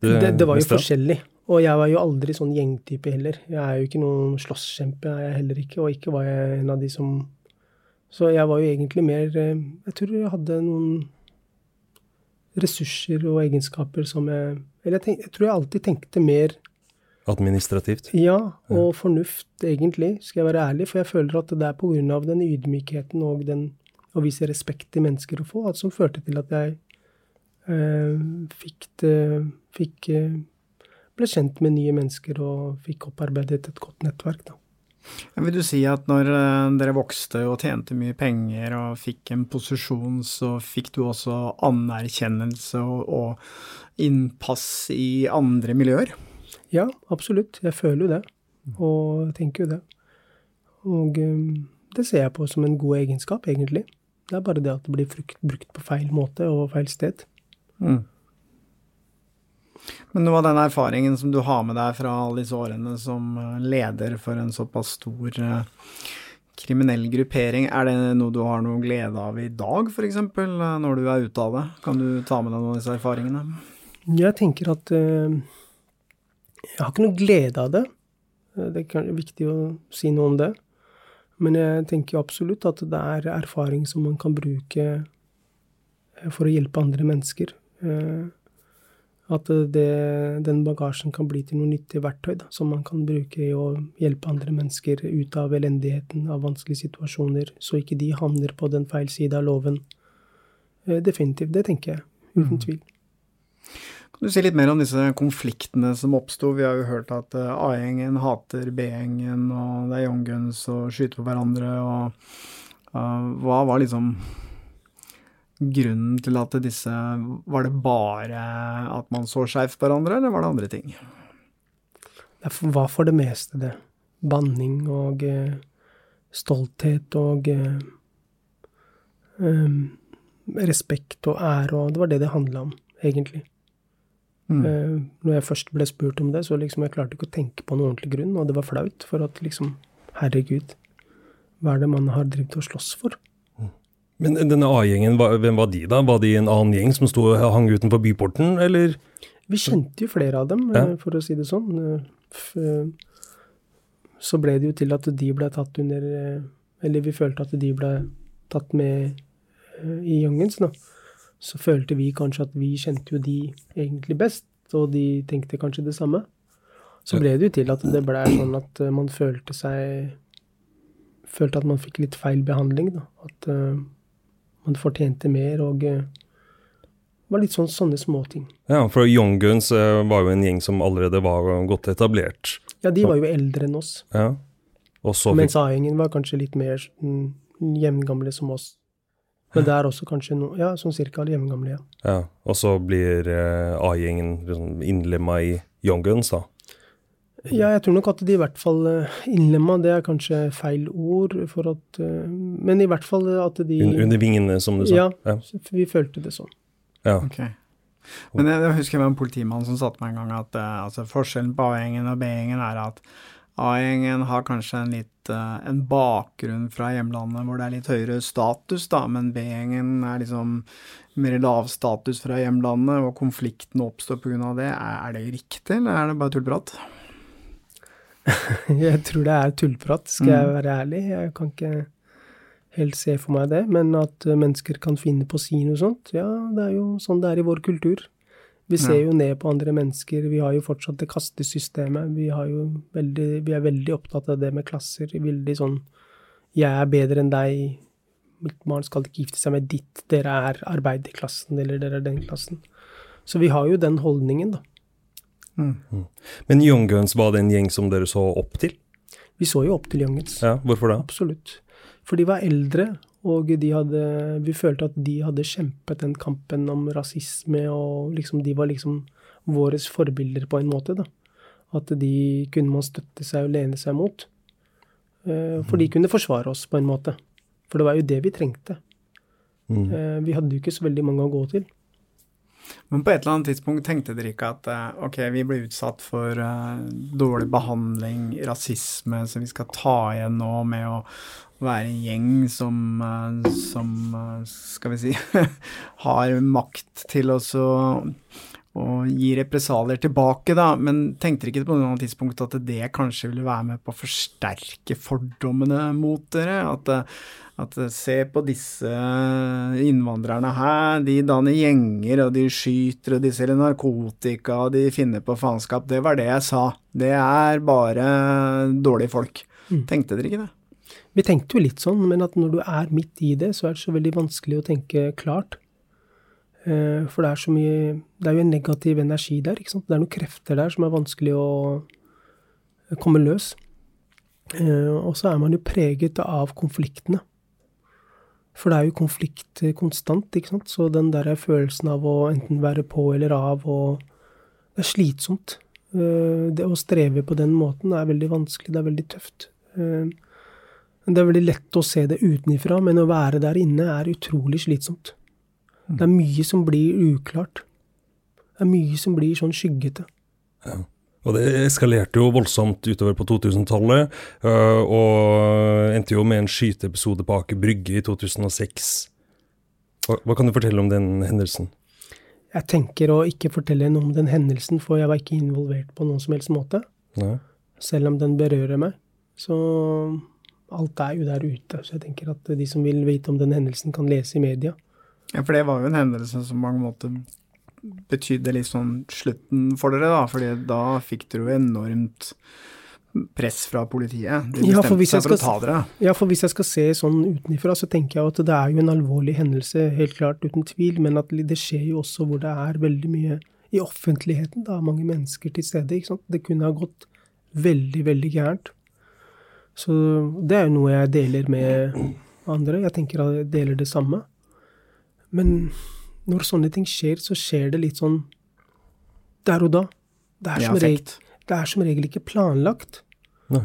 det, Det, det var jo forskjellig. Og jeg var jo aldri sånn gjengtype heller. Jeg er jo ikke noen slåsskjempe, er jeg heller ikke. Og ikke var jeg en av de som Så jeg var jo egentlig mer eh, Jeg tror jeg hadde noen ressurser og egenskaper som jeg Eller jeg, tenk, jeg tror jeg alltid tenkte mer Administrativt. ja og fornuft, egentlig, skal jeg være ærlig. For jeg føler at det er av den ydmykheten og den å vise respekt til mennesker å få, at som førte til at jeg eh, fikk det Fikk eh, ble kjent med nye mennesker og fikk opparbeidet et godt nettverk, da. Vil du si at når eh, dere vokste og tjente mye penger og fikk en posisjon, så fikk du også anerkjennelse og innpass i andre miljøer? Ja, absolutt. Jeg føler jo det. Og tenker jo det. Og eh, det ser jeg på som en god egenskap, egentlig. Det er bare det at det blir frukt, brukt på feil måte og feil sted. Mm. Men noe av den erfaringen som du har med deg fra alle disse årene som eh, leder for en såpass stor eh, kriminell gruppering, er det noe du har noe glede av i dag, f.eks., når du er ute av det? Kan du ta med deg noen av disse erfaringene? Jeg tenker at eh, jeg har ikke noe glede av det. Eh, Det er viktig å si noe om det. Men jeg tenker absolutt at det er erfaring som man kan bruke eh, for å hjelpe andre mennesker. Eh, At det, den bagasjen kan bli til noe nyttig verktøy da, som man kan bruke i å hjelpe andre mennesker ut av elendigheten, av vanskelige situasjoner, så ikke de havner på den feil side av loven. Definitivt. Det tenker jeg. Uten tvil. Kan du si litt mer om disse konfliktene som oppsto? Vi har jo hørt at eh, A-gjengen hater B-gjengen, og det er young guns og skyter på hverandre, og uh, hva var liksom grunnen til at disse Var det bare at man så skeivt på hverandre, eller var det andre ting? Det var for det meste det. Banning og eh, stolthet og um, respekt og ære, og det var det det handla om, egentlig. Mm. Eh, når jeg først ble spurt om det, så liksom jeg klarte ikke å tenke på noen ordentlig grunn, og det var flaut, for at liksom Herregud, hva er det man har drevet og slåss for? Men denne A-gjengen, hvem var de da? Var de en annen gjeng som sto og hang utenfor byporten, eller? Vi kjente jo flere av dem, Ja. eh, for å si det sånn. Eh, Så ble det jo til at de ble tatt under Eller vi følte at de ble tatt med i Youngens, da. Så følte vi kanskje at vi kjente jo de egentlig best, og de tenkte kanskje det samme. Så ble det jo til at det ble sånn at eh, man følte seg Følte at man fikk litt feil behandling, da. At uh, man fortjente mer, og uh, var litt sånn sånne småting. Ja, for Young Guns uh, var jo en gjeng som allerede var godt etablert. Ja, de var jo eldre enn oss. Ja. Og så Mens A-gjengen var kanskje litt mer mm, jevngamle som oss. Men det er også kanskje noe Ja, sånn cirka jevngamle, ja. ja, og så blir eh, A-gjengen liksom innlemma i Young Guns, da. Ja, jeg tror nok at de i hvert fall eh, innlemma, det er kanskje feil ord, for at eh, Men i hvert fall at de under vingene, som du sa. Ja, Ja. vi følte det sånn. ja. Ok. Men jeg, jeg husker det var en politimann som sa til meg en gang at uh, altså forskjellen på A-gjengen og B-gjengen er at A-gjengen har kanskje en litt eh, en bakgrunn fra hjemlandet hvor det er litt høyere status, da, men B-gjengen er liksom mer lav status fra hjemlandet, og konflikten oppstår pga. det. Er, er det riktig, eller er det bare tullprat? Jeg tror det er tullprat, skal jeg Mm. være ærlig. Jeg kan ikke helt se for meg det. Men at eh, mennesker kan finne på å si noe sånt, ja, det er jo sånn det er i vår kultur. Vi ser jo ned på andre mennesker. Vi har jo fortsatt det kastesystemet. Vi, har jo veldig, vi er veldig opptatt av det med klasser. Veldig sånn Jeg er bedre enn deg. Mitt barn skal ikke gifte seg med ditt. Dere er arbeiderklassen, eller dere er den klassen. Så vi har jo den holdningen, da. Men Young Guns, var det en gjeng som dere så opp til? Vi så jo opp til Youngets. Ja, hvorfor det? Absolutt. For de var eldre, og de hadde, vi følte at de hadde kjempet den kampen om rasisme, og liksom, de var liksom våre forbilder på en måte. da. At de kunne man støtte seg og lene seg mot. Eh, For de kunne forsvare oss på en måte. For det var jo det vi trengte. Mm. Eh, Vi hadde jo ikke så veldig mange å gå til. Men på et eller annet tidspunkt tenkte dere ikke at eh, ok, vi ble utsatt for uh, dårlig behandling, rasisme, så vi skal ta igjen nå med å være en gjeng som, eh, som eh, skal vi si, har makt til å gi represalier tilbake, da. Men tenkte dere ikke på noe tidspunkt at det kanskje ville være med på å forsterke fordommene mot dere? At, eh, at se på disse innvandrerne her, de danner gjenger, og de skyter, og de selger narkotika, og de finner på faenskap. Det var det jeg sa. Det er bare dårlige folk. Mm. Tenkte dere ikke det? Vi tenkte jo litt sånn, men at når du er midt i det, så er det så veldig vanskelig å tenke klart. Eh, For det er så mye Det er jo en negativ energi der, ikke sant. Det er noen krefter der som er vanskelig å komme løs. Eh, Og så er man jo preget av konfliktene. For det er jo konflikt eh, konstant, ikke sant. Så den der følelsen av å enten være på eller av og Det er slitsomt. Eh, Det å streve på den måten er veldig vanskelig, det er veldig tøft. Det er veldig lett å se det utenifra, men å være der inne er utrolig slitsomt. Det er mye som blir uklart. Det er mye som blir sånn skyggete. Og det eskalerte jo voldsomt utover på 2000-tallet, øh, og endte jo med en skyteepisode på Aker Brygge i 2006. Hva, hva kan du fortelle om den hendelsen? Jeg tenker å ikke fortelle noe om den hendelsen, for jeg var ikke involvert på noen som helst måte. Nei. Selv om den berører meg. Så alt er jo der ute. Så jeg tenker at de som vil vite om den hendelsen, kan lese i media. Ja, for det var jo en hendelse som på mange måter betydde litt sånn slutten for dere, da. fordi da fikk dere jo enormt press fra politiet. De Ja, bestemte jeg seg for å ta dere. Ja, for hvis jeg skal se sånn utenfra, så tenker jeg at det er jo en alvorlig hendelse, helt klart, uten tvil, men at det skjer jo også hvor det er veldig mye i offentligheten, da, mange mennesker til stede, ikke sant. Det kunne ha gått veldig, veldig gærent. Så det er jo noe jeg deler med andre. Jeg tenker at jeg deler det samme. Men når sånne ting skjer, så skjer det litt sånn der og da. Det er som, regel, det er som regel ikke planlagt. Nei.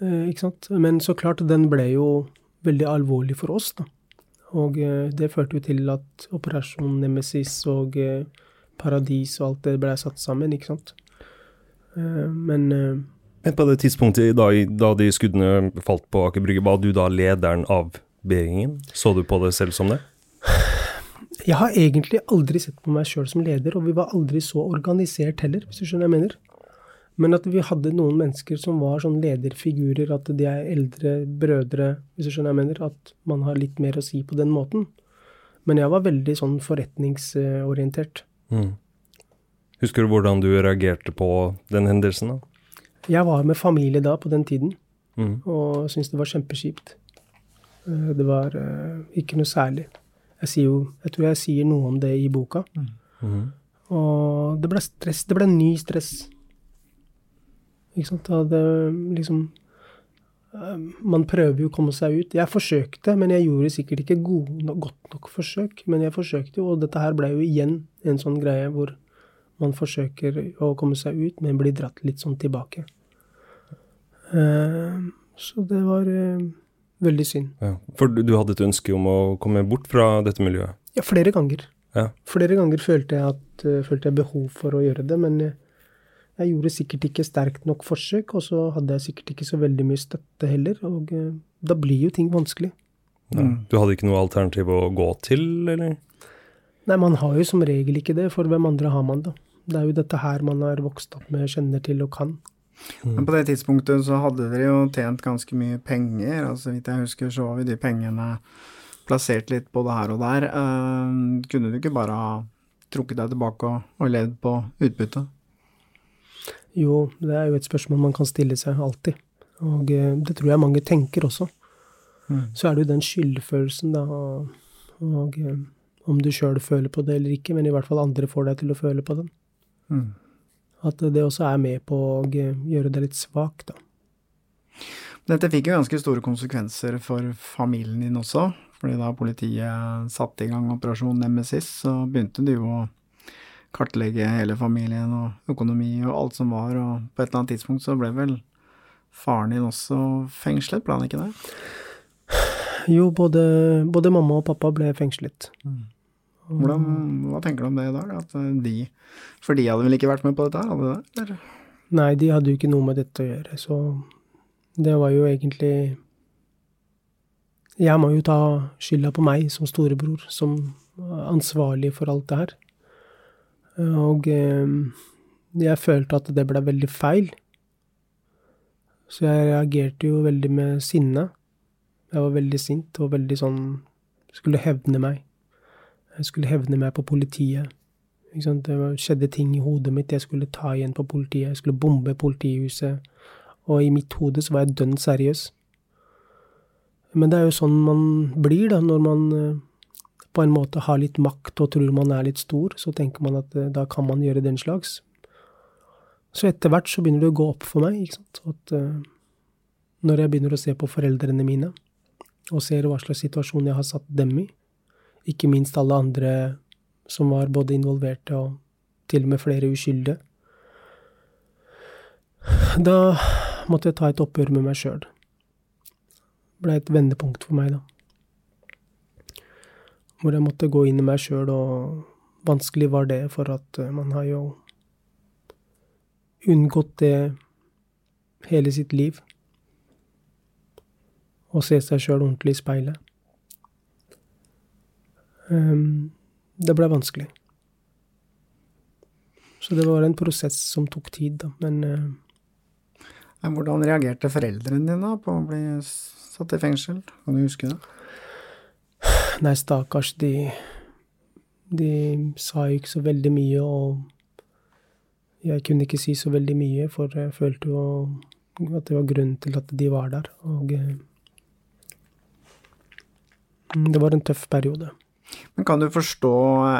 Eh, ikke sant? Men så klart, den ble jo veldig alvorlig for oss, da. Og eh, det førte jo til at Operasjon Nemesis og eh, Paradis og alt det ble satt sammen, ikke sant. Eh, men eh, Men på det tidspunktet da, da de skuddene falt på Aker Brygge, var du da lederen av B-gjengen? Så du på det selv som det? jeg har egentlig aldri sett på meg sjøl som leder, og vi var aldri så organisert heller, hvis du skjønner hva jeg mener. Men at vi hadde noen mennesker som var sånn lederfigurer, at de er eldre brødre, hvis du skjønner hva jeg mener. At man har litt mer å si på den måten. Men jeg var veldig sånn forretningsorientert. Mm. Husker du hvordan du reagerte på den hendelsen? da? Jeg var med familie da, på den tiden, Mm. og syntes det var kjempekjipt. Eh, Det var eh, ikke noe særlig. Jeg, sier jo, jeg tror jeg sier noe om det i boka. Mm. Og det ble stress. Det ble ny stress. Ikke sant. Da det liksom eh, Man prøver jo å komme seg ut. Jeg forsøkte, men jeg gjorde sikkert ikke god, godt nok forsøk. Men jeg forsøkte jo, og dette her ble jo igjen en sånn greie hvor man forsøker å komme seg ut, men blir dratt litt sånn tilbake. Eh, så det var eh, veldig synd. Ja. For du, hadde et ønske om å komme bort fra dette miljøet? Ja, flere ganger. Ja. Flere ganger følte jeg, at, eh, følte jeg behov for å gjøre det, men jeg, jeg gjorde sikkert ikke sterkt nok forsøk, og så hadde jeg sikkert ikke så veldig mye støtte heller, og da blir jo ting vanskelig. Ja. Du hadde ikke noe alternativ å gå til, eller? Nei, man har jo som regel ikke det, for hvem andre har man da? Det er jo dette her man har vokst opp med, kjenner til og kan. Men på det tidspunktet så hadde dere jo tjent ganske mye penger. altså vidt jeg husker så var jo de pengene plassert litt både her og der. Uh, kunne du ikke bare ha trukket deg tilbake og, og levd på utbytte? Jo, det er jo et spørsmål man kan stille seg alltid. Og uh, det tror jeg mange tenker også. Mm. Så er det jo den skyldfølelsen, da, og, og eh, om du sjøl føler på det eller ikke, men i hvert fall andre får deg til å føle på den. Mm. At det også er med på å gjøre det litt svakt, da. Dette fikk jo ganske store konsekvenser for familien din også. fordi da politiet satte i gang operasjon Nemesis, så begynte du jo å kartlegge hele familien og økonomi og alt som var, og på et eller annet tidspunkt så ble vel faren din også fengslet, ble han ikke det? Jo, både, både mamma og pappa ble fengslet. Hvordan, hva tenker du om det i dag? At de, for de hadde vel ikke vært med på dette hadde de det? Nei, de hadde jo ikke noe med dette å gjøre, så det var jo egentlig Jeg må jo ta skylda på meg som storebror, som ansvarlig for alt det her. Og eh, jeg følte at det ble veldig feil. Så jeg reagerte jo veldig med sinne. Jeg var veldig sint og veldig sånn Skulle hevne meg. Jeg skulle hevne meg på politiet. Det skjedde ting i hodet mitt. Jeg skulle ta igjen på politiet. Jeg skulle bombe politihuset. Og i mitt hode så var jeg dønn seriøs. Men det er jo sånn man blir, da, når man eh, på en måte har litt makt og tror man er litt stor. Så tenker man at eh, da kan man gjøre den slags. Så etter hvert så begynner det å gå opp for meg, ikke sant. At eh, når jeg begynner å se på foreldrene mine, og ser hva slags situasjon jeg har satt dem i, ikke minst alle andre som var både involverte og til og med flere uskyldige. Da måtte jeg ta et oppgjør med meg sjøl. Det ble et vendepunkt for meg, da. Hvor jeg måtte gå inn i meg sjøl, og vanskelig var det, for at eh, man har jo unngått det hele sitt liv. Å se seg sjøl ordentlig i speilet. Ehm, det ble vanskelig. Så det var en prosess som tok tid, da. Men eh, Hvordan reagerte foreldrene dine da på å bli satt i fengsel? Kan du huske det? nei, stakkars, de De sa ikke så veldig mye, og jeg kunne ikke si så veldig mye, for jeg følte jo at det var grunnen til at de var der. Og eh, mm, det var en tøff periode. Men kan du forstå,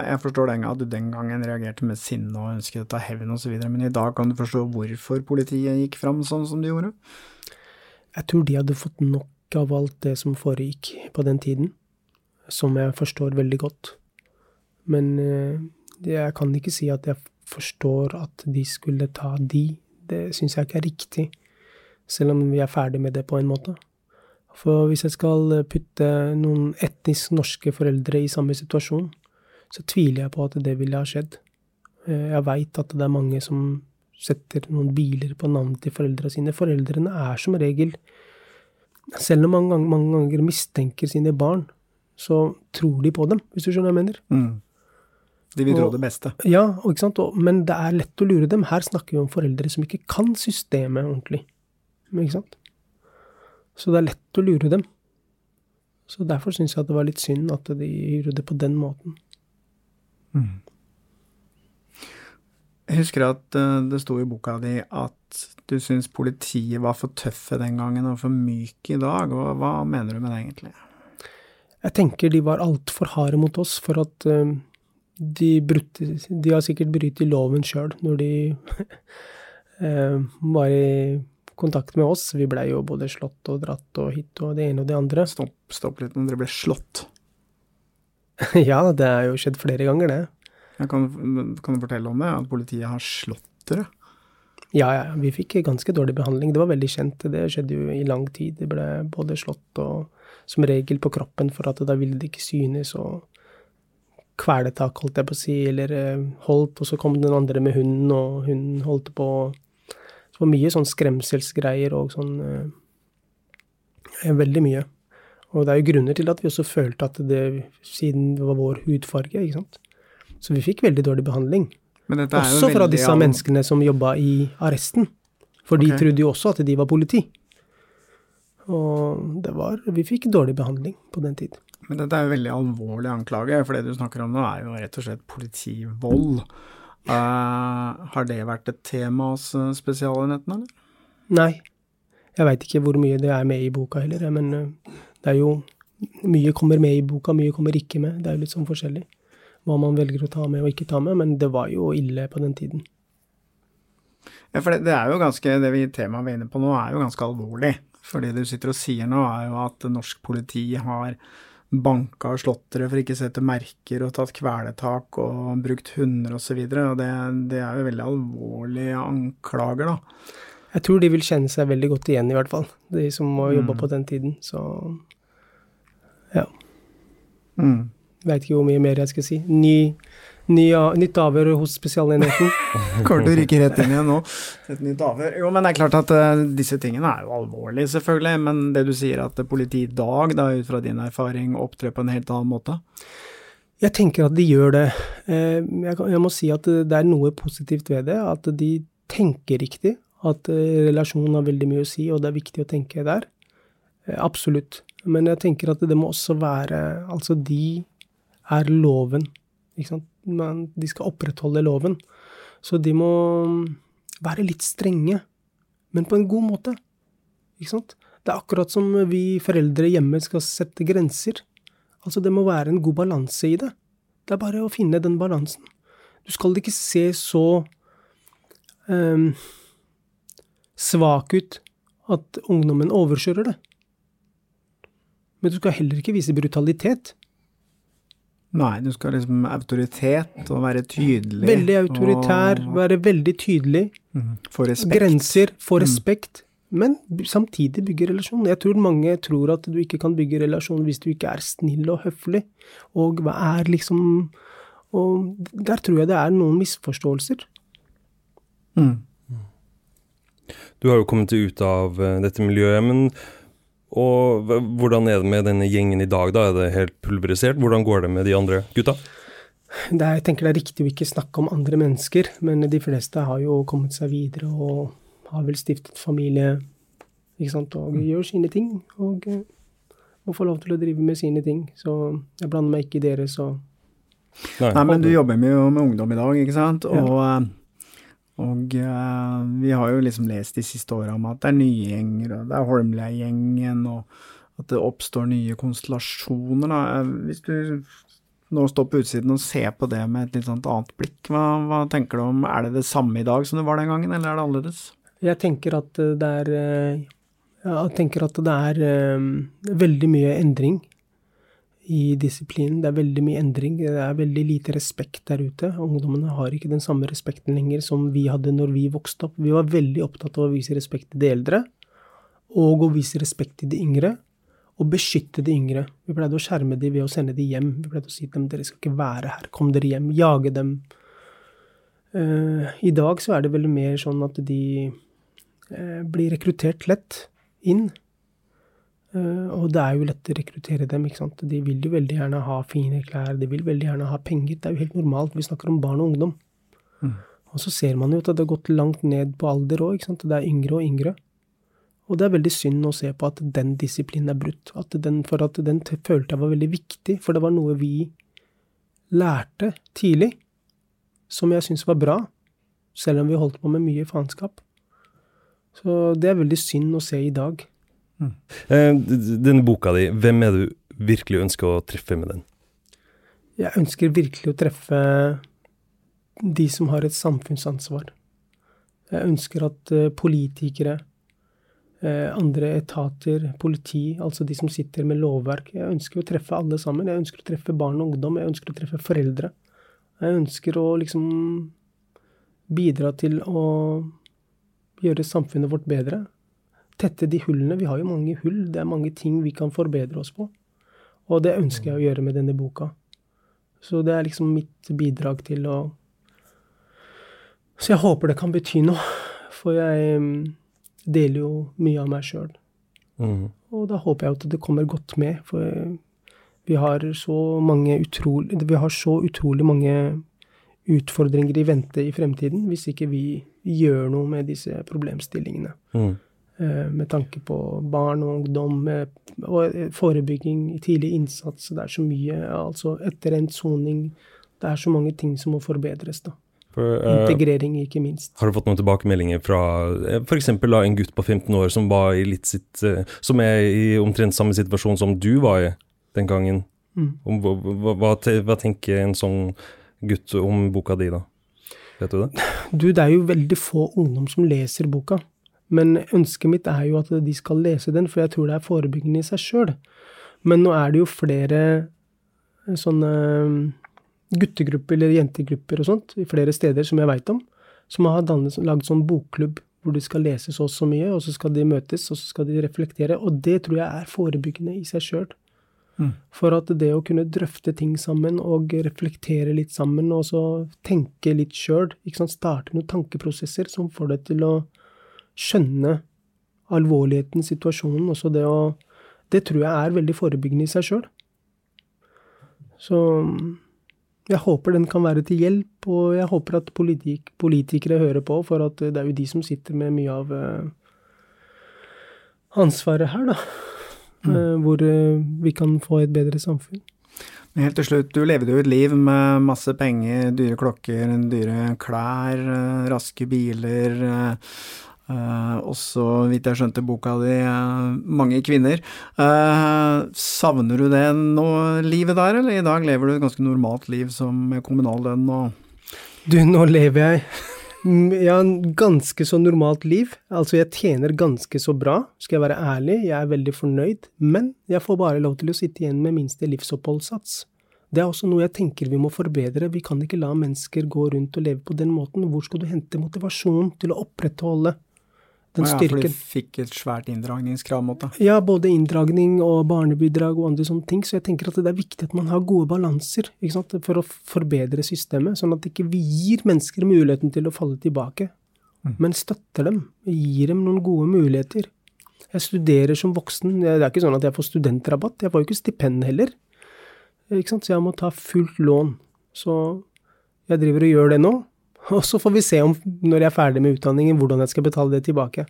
jeg forstår den gang at du den gangen reagerte med sinne og ønsket å ta hevn osv., men i dag kan du forstå hvorfor politiet gikk fram sånn som de gjorde? Jeg tror de hadde fått nok av alt det som foregikk på den tiden, som jeg forstår veldig godt. Men eh, jeg kan ikke si at jeg forstår at de skulle ta de. Det syns jeg ikke er riktig, selv om vi er ferdig med det på en måte. For hvis jeg skal putte noen etnisk norske foreldre i samme situasjon, så tviler jeg på at det ville ha skjedd. Eh, Jeg veit at det er mange som setter noen biler på navnet til foreldrene sine. Foreldrene er som regel Selv om mange mange ganger mistenker sine barn, så tror de på dem, hvis du skjønner hva jeg mener. Mm. De vil tro det beste. Ja, ikke sant? Og, men det er lett å lure dem. Her snakker vi om foreldre som ikke kan systemet ordentlig. Ikke sant? Så det er lett å lure dem. Så derfor syns jeg at det var litt synd at de gjorde det på den måten. Jeg husker at eh, det sto i boka di at du syns politiet var for tøffe den gangen og for myke i dag. Og hva mener du med det, egentlig? Jeg tenker de var altfor harde mot oss for at eh, de brutte De har sikkert brytet loven sjøl når de eh, var i kontakt med oss. Vi blei jo både slått og dratt og hit og det ene og det andre. Stopp, stopp litt, når dere ble slått. ja, det er jo skjedd flere ganger, det. Jeg kan, kan du fortelle om det? At politiet har slått dere? Ja, ja, vi fikk ganske dårlig behandling. Det var veldig kjent. Det skjedde jo i lang tid. Det ble både slått og som regel på kroppen, for at da ville det ikke synes, og kvelertak, holdt jeg på å si, eller eh, holdt, og så kom den andre med hunden, og hun holdt på Så mye sånn skremselsgreier og sånn eh, Veldig mye. Og det er jo grunner til at vi også følte at det, siden det var vår hudfarge, ikke sant. Så vi fikk veldig dårlig behandling. Også fra veldig disse menneskene som jobba i arresten. For de trodde jo også at de var politi. Og det var Vi fikk dårlig behandling på den tid. Men dette er jo veldig alvorlig anklage, for det du snakker om nå er jo rett og slett politivold. Eh, har det vært et tema hos eh, Spesialenheten, eller? Nei. Jeg veit ikke hvor mye det er med i boka heller, men eh, det er jo Mye kommer med i boka, mye kommer ikke med. Det er jo litt sånn forskjellig hva man velger å ta med og ikke ta med, men det var jo ille på den tiden. Ja, for det, det er jo ganske, det vi temaet vi er inne på nå, er jo ganske alvorlig. For det du sitter og sier nå, er jo at norsk politi har banka og slått dere for ikke å sette merker og tatt kvelertak og brukt hunder osv. Det, det er jo veldig alvorlige anklager, da. Jeg tror de vil kjenne seg veldig godt igjen, i hvert fall. De som må jobbe Mm. på den tiden. Så ja. Mm. Veit ikke hvor mye mer jeg skal si. Ny, nytt avhør hos Spesialenheten. Kommer til å ryke rett inn igjen nå. Et nytt avhør. Jo, men det er klart at uh, disse tingene er jo alvorlige, selvfølgelig. Men det du sier at politiet i dag, da, ut fra din erfaring, opptrer på en helt annen måte? Jeg tenker at de gjør det. Eh, Jeg, må si at det er noe positivt ved det. At de tenker riktig. At eh, relasjonen har veldig mye å si, og det er viktig å tenke der. Absolutt. Men jeg tenker at det må også være Altså, de er loven. Ikke sant? Men de skal opprettholde loven. Så de må være litt strenge, men på en god måte. Ikke sant? Det er akkurat som vi foreldre hjemme skal sette grenser. Altså, det må være en god balanse i det. Det er bare å finne den balansen. Du skal ikke se så um, svak ut at ungdommen overkjører det. Men du skal heller ikke vise brutalitet. Nei, du skal liksom autoritet og være tydelig. Veldig autoritær, og være veldig tydelig. Få respekt. Grenser, få Mm. respekt. Men samtidig bygge relasjon. Jeg tror mange tror at du ikke kan bygge relasjon hvis du ikke er snill og høflig. Og hva er liksom Og der tror jeg det er noen misforståelser. Mm. Du har jo kommet ut av eh, dette miljøet, men og hvordan er det med denne gjengen i dag, da? Er det helt pulverisert? Hvordan går det med de andre gutta? Det er, jeg tenker det er riktig å ikke snakke om andre mennesker, men de fleste har jo kommet seg videre og har vel stiftet familie, ikke sant, og gjør sine ting. Og eh, må få lov til å drive med sine ting. Så jeg blander meg ikke i deres og Nei, men du jobber jo med ungdom i dag, ikke sant? Og, eh, Og uh, vi har jo liksom lest de siste åra om at det er nye gjenger, og det er Holmlia-gjengen, og at det oppstår nye konstellasjoner. Da. Eh, Hvis du nå står på utsiden og ser på det med et litt sånt annet blikk, hva, hva tenker du om Er det det samme i dag som det var den gangen, eller er det annerledes? Jeg tenker at det er eh, tenker at det er veldig mye endring i disiplinen. Det er veldig mye endring. Det er veldig lite respekt der ute. Ungdommene har ikke den samme respekten lenger som vi hadde når vi vokste opp. Vi var veldig opptatt av å vise respekt til de eldre, og å vise respekt til de yngre. Og beskytte de yngre. Vi pleide å skjerme de ved å sende de hjem. Vi pleide å si til dem dere skal ikke være her, kom dere hjem. Jage dem. Uh, I dag så er det veldig mer sånn at de uh, blir rekruttert lett inn. Eh, og det er jo lett å rekruttere dem. ikke sant? De vil jo veldig gjerne ha fine klær, de vil veldig gjerne ha penger. Det er jo helt normalt. Vi snakker om barn og ungdom. Og så ser man jo at det har gått langt ned på alder òg. Det er yngre og yngre. Og det er veldig synd å se på at den disiplinen er brutt. At den, for at den følte jeg var veldig viktig, for det var noe vi lærte tidlig, som jeg syns var bra, selv om vi holdt på med mye faenskap. Så det er veldig synd å se i dag. Eh, d- d- denne boka di, hvem er det du virkelig ønsker å treffe med den? Jeg ønsker virkelig å treffe de som har et samfunnsansvar. Jeg ønsker at eh, politikere, eh, andre etater, politi, altså de som sitter med lovverk Jeg ønsker å treffe alle sammen. Jeg ønsker å treffe barn og ungdom. Jeg ønsker å treffe foreldre. Jeg ønsker å liksom bidra til å gjøre samfunnet vårt bedre. Tette de hullene. Vi har jo mange hull. Det er mange ting vi kan forbedre oss på. Og det ønsker jeg å gjøre med denne boka. Så det er liksom mitt bidrag til å Så jeg håper det kan bety noe. For jeg mm, deler jo mye av meg sjøl. Mm. Og da håper jeg at det kommer godt med. For vi har så mange utrolig Vi har så utrolig mange utfordringer i vente i fremtiden hvis ikke vi gjør noe med disse problemstillingene. Mhm. Eh, Med tanke på barn og ungdom, eh, og eh, forebygging, tidlig innsats. Det er så mye. Altså etter endt soning. Det er så mange ting som må forbedres, da. For, uh, Integrering, ikke minst. Har du fått noen tilbakemeldinger fra f.eks. en gutt på 15 år som, var i litt sitt, eh, som er i omtrent samme situasjon som du var i den gangen? Mm. Om, hva, hva, hva tenker en sånn gutt om boka di, da? Vet du det? Du, det er jo veldig få ungdom som leser boka. Men ønsket mitt er jo at de skal lese den, for jeg tror det er forebyggende i seg sjøl. Men nå er det jo flere eh, sånne mm, guttegrupper eller jentegrupper og sånt i flere steder som jeg veit om, som har dannet, lagd sånn bokklubb hvor de skal lese så og så mye, og så skal de møtes, og så skal de reflektere. Og det tror jeg er forebyggende i seg sjøl. For at det å kunne drøfte ting sammen og reflektere litt sammen, og så tenke litt sjøl, starte noen tankeprosesser som får deg til å skjønne alvorligheten i situasjonen. Også det å Det tror jeg er veldig forebyggende i seg sjøl. Så jeg håper den kan være til hjelp, og jeg håper at politik, politikere hører på, for at det er jo de som sitter med mye av eh, ansvaret her, da. Mm. Hvor eh, vi kan få et bedre samfunn. Men helt til slutt, du levde jo et liv med masse penger, dyre klokker, dyre klær, eh, raske biler, eh, så også, vidt jeg skjønte boka di, mange kvinner. Eh, savner du det nå, livet der, eller i dag lever du et ganske normalt liv som med kommunal lønn og Du, nå lever jeg jeg ja, en ganske så normalt liv. Altså, jeg tjener ganske så bra, skal jeg være ærlig. Jeg er veldig fornøyd. Men jeg får bare lov til å sitte igjen med minste livsoppholdssats. Det er også noe jeg tenker vi må forbedre. Vi kan ikke la mennesker gå rundt og leve på den måten. Hvor skal du hente motivasjon til å opprettholde den Å ja, for du de fikk et svært inndragningskrav mot deg. Ja, både inndragning og barnebidrag og andre sånne ting. Så jeg tenker at det er viktig at man har gode balanser for å forbedre systemet, sånn at ikke vi gir mennesker muligheten til å falle tilbake, men støtter dem. Gir dem noen gode muligheter. Jeg studerer som voksen. Det er ikke sånn at jeg får studentrabatt. Jeg får jo ikke stipend heller. Ikke? Så jeg må ta fullt lån. Så jeg driver og gjør det nå. Og så får vi se om, når jeg er ferdig med utdanningen, hvordan jeg skal betale det tilbake.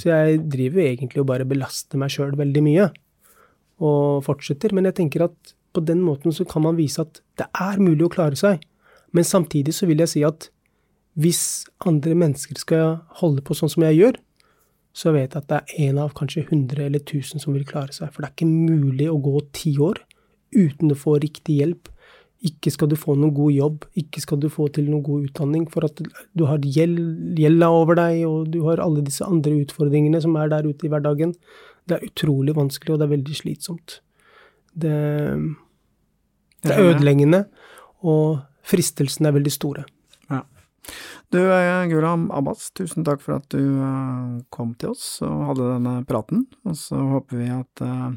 Så jeg driver jo egentlig og bare belaster meg sjøl veldig mye, og fortsetter. Men jeg tenker at på den måten så kan man vise at det er mulig å klare seg. Men samtidig så vil jeg si at hvis andre mennesker skal holde på sånn som jeg gjør, så vet jeg at det er én av kanskje 100 eller 1000 som vil klare seg. For det er ikke mulig å gå ti år uten å få riktig hjelp. Ikke skal du få noen god jobb, ikke skal du få til noen god utdanning, for at du har gjeld, gjelda over deg, og du har alle disse andre utfordringene som er der ute i hverdagen. Det er utrolig vanskelig, og det er veldig slitsomt. Det, det er ødeleggende, og fristelsene er veldig store. Ja. Du, eh, Gulam Abbas, tusen takk for at du eh, kom til oss og hadde denne praten. Og så håper vi at uh,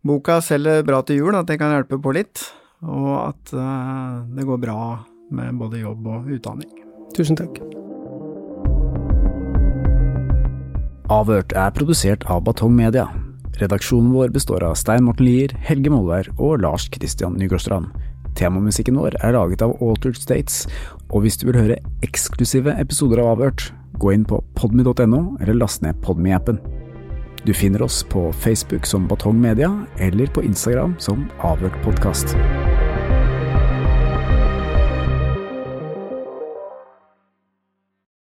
boka selger bra til jul, at det kan hjelpe på litt. Og at uh, det går bra med både jobb og utdanning. Tusen takk. Avhørt er produsert av Batong Media. Redaksjonen vår består av Stein Morten Lier, Helge Molvær og Lars Christian Nygårdstrand. Temamusikken vår er laget av Altered States, og hvis du vil høre eksklusive episoder av Avhørt, gå inn på podmy.no eller last ned Podmy-appen. Du finner oss på Facebook som Batong Media, eller på Instagram som Avhørt podkast.